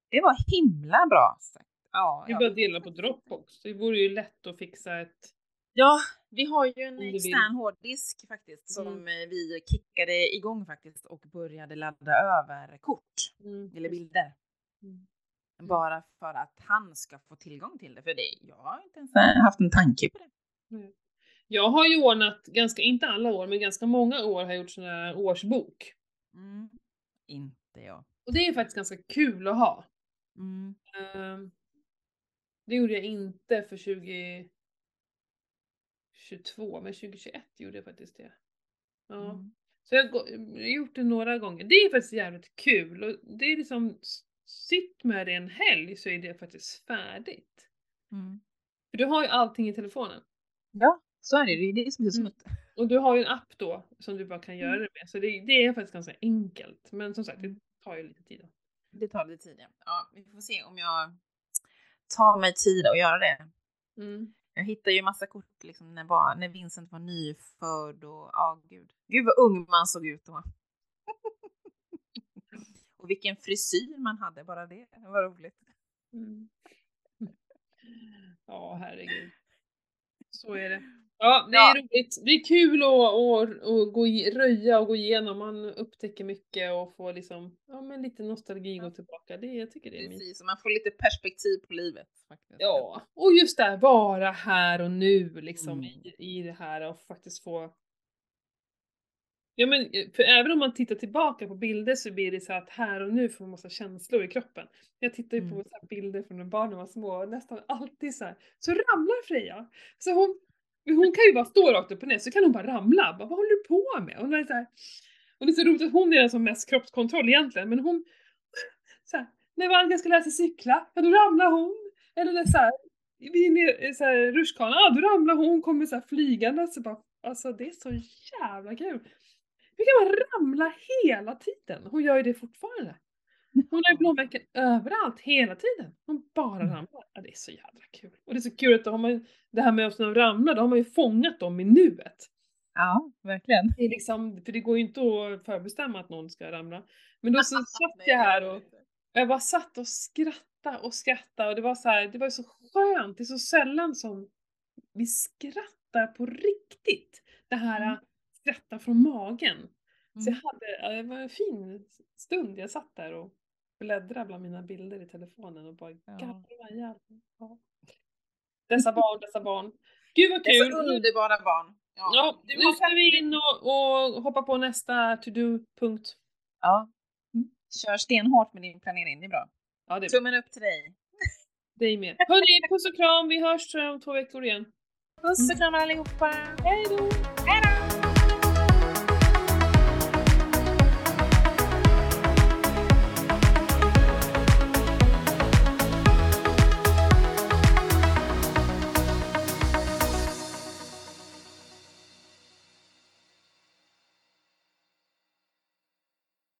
Det var himla bra sagt. Ja, Vi bara dela på Dropbox. Det vore ju lätt att fixa ett... Ja, vi har ju en extern hårddisk faktiskt som Mm. vi kickade igång faktiskt och började ladda över kort Mm. eller bilder. Mm. Bara för att han ska få tillgång till det. För det, jag har inte ens haft en tanke på det. Jag har ju ordnat, ganska, inte alla år, men ganska många år har jag gjort sån här årsbok. Mm. Inte jag. Och det är faktiskt ganska kul att ha. Mm. Ehm, det gjorde jag inte för 2022, men 2021 gjorde jag faktiskt det. Ja. Mm. Så jag har gjort det några gånger. Det är faktiskt jävligt kul och det är liksom, sitt med det en helg så är det faktiskt färdigt. Mm. För du har ju allting i telefonen. Ja, så är det. Det är det som är så Mm. Och du har ju en app då som du bara kan göra Mm. det med. Så det, det är faktiskt ganska enkelt. Men som sagt, det tar ju lite tid. Då. Det tar lite tid. ja. Ja, vi får se om jag tar mig tid att göra det. Mm. Jag hittade ju massa kort liksom när, var, när Vincent var nyfödd och ja, oh, gud. Gud vad ung man såg ut då. och vilken frisyr man hade, bara det. Det var roligt. Mm. Ja, herregud. Så är det. Ja, det är ja. roligt. Det är kul att, att, att gå, röja och gå igenom. Man upptäcker mycket och får liksom, ja men lite nostalgi gå tillbaka. Det, jag tycker det är Precis, man får lite perspektiv på livet. Faktiskt. Ja, och just det här, vara här och nu liksom mm. i, i det här och faktiskt få Ja men för även om man tittar tillbaka på bilder så blir det så att här och nu får man massa känslor i kroppen. Jag tittar ju på mm. bilder från när barnen var små och nästan alltid så här, så ramlar Freja. Så hon, hon kan ju bara stå rakt upp och ner så kan hon bara ramla. Bara, vad håller du på med? Hon är så här, och det är så roligt att hon är den som mest kroppskontroll egentligen men hon så här, när Valga ska lära sig cykla, ja då ramlar hon. Eller när så här, vi är i så här rutschkanan, ja då ramlar hon, kommer så här flygande. Så bara, alltså det är så jävla kul. Hur kan man ramla hela tiden? Hon gör ju det fortfarande. Hon har ju blåmärken överallt hela tiden. Hon bara mm. ramlar. Ja, det är så jävla kul. Och det är så kul att då har man, det här med att ramla, då har man ju fångat dem i nuet. Ja, verkligen. Det är liksom, för det går ju inte att förbestämma att någon ska ramla. Men då så satt jag här och jag bara satt och skrattade och skrattade och det var så här, det var så skönt. Det är så sällan som vi skrattar på riktigt. Det här mm. skratta från magen. Så jag mm. hade, det var en fin stund jag satt där och bläddrade bland mina bilder i telefonen och bara ja. ja. Dessa barn, dessa barn. Gud vad kul! Dessa underbara barn. Ja, ja nu ska vi in och, och hoppa på nästa to-do-punkt. Ja. Mm. Kör stenhårt med din planering, det är bra. Ja, det är Tummen upp till dig. Dig med. Hörni, puss och kram, vi hörs om två veckor igen. Puss och kram allihopa! Hej då! Hej då!